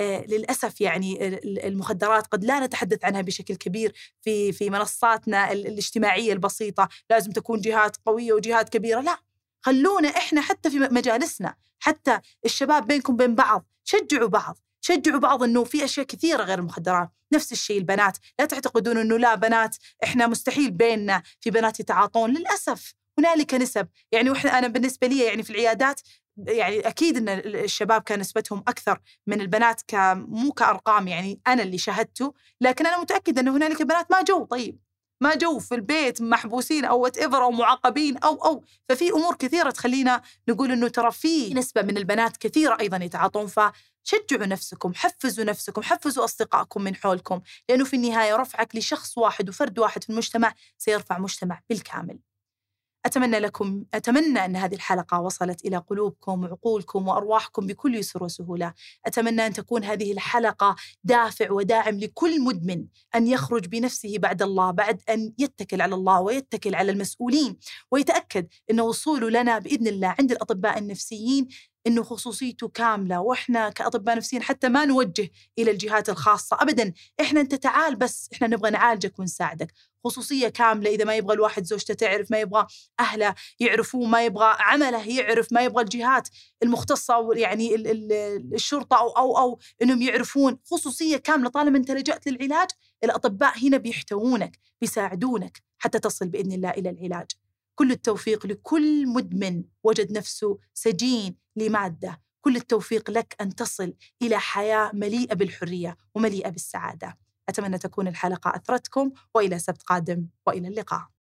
للأسف يعني المخدرات قد لا نتحدث عنها بشكل كبير في في منصاتنا الاجتماعية البسيطة. لازم تكون جهات قوية وجهات كبيرة. لا خلونا إحنا حتى في مجالسنا حتى الشباب بينكم بين بعض شجعوا بعض. شجعوا بعض إنه في أشياء كثيرة غير المخدرات نفس الشيء البنات لا تعتقدون إنه لا بنات إحنا مستحيل بيننا في بنات يتعاطون للأسف هنالك نسب يعني وإحنا أنا بالنسبة لي يعني في العيادات يعني أكيد إن الشباب كان نسبتهم أكثر من البنات ك مو كأرقام يعني أنا اللي شاهدته لكن أنا متأكدة إنه هنالك بنات ما جو طيب ما جو في البيت محبوسين أو what أو معاقبين أو أو ففي أمور كثيرة تخلينا نقول إنه ترى في نسبة من البنات كثيرة أيضا يتعاطون فشجعوا نفسكم حفزوا نفسكم حفزوا أصدقائكم من حولكم لأنه في النهاية رفعك لشخص واحد وفرد واحد في المجتمع سيرفع مجتمع بالكامل. أتمنى لكم أتمنى أن هذه الحلقة وصلت إلى قلوبكم وعقولكم وأرواحكم بكل يسر وسهولة. أتمنى أن تكون هذه الحلقة دافع وداعم لكل مدمن أن يخرج بنفسه بعد الله بعد أن يتكل على الله ويتكل على المسؤولين ويتأكد أن وصوله لنا بإذن الله عند الأطباء النفسيين إنه خصوصيته كاملة وإحنا كأطباء نفسيين حتى ما نوجه إلى الجهات الخاصة. ابدا إحنا أنت تعال بس إحنا نبغى نعالجك ونساعدك. خصوصية كاملة إذا ما يبغى الواحد زوجته تعرف ما يبغى أهله يعرفوه ما يبغى عمله يعرف ما يبغى الجهات المختصة يعني الشرطة أو أو أو إنهم يعرفون. خصوصية كاملة طالما أنت لجأت للعلاج الأطباء هنا بيحتوونك بيساعدونك حتى تصل بإذن الله إلى العلاج. كل التوفيق لكل مدمن وجد نفسه سجين لمادة. كل التوفيق لك أن تصل إلى حياة مليئة بالحرية ومليئة بالسعادة. أتمنى تكون الحلقة أثرتكم وإلى سبت قادم وإلى اللقاء.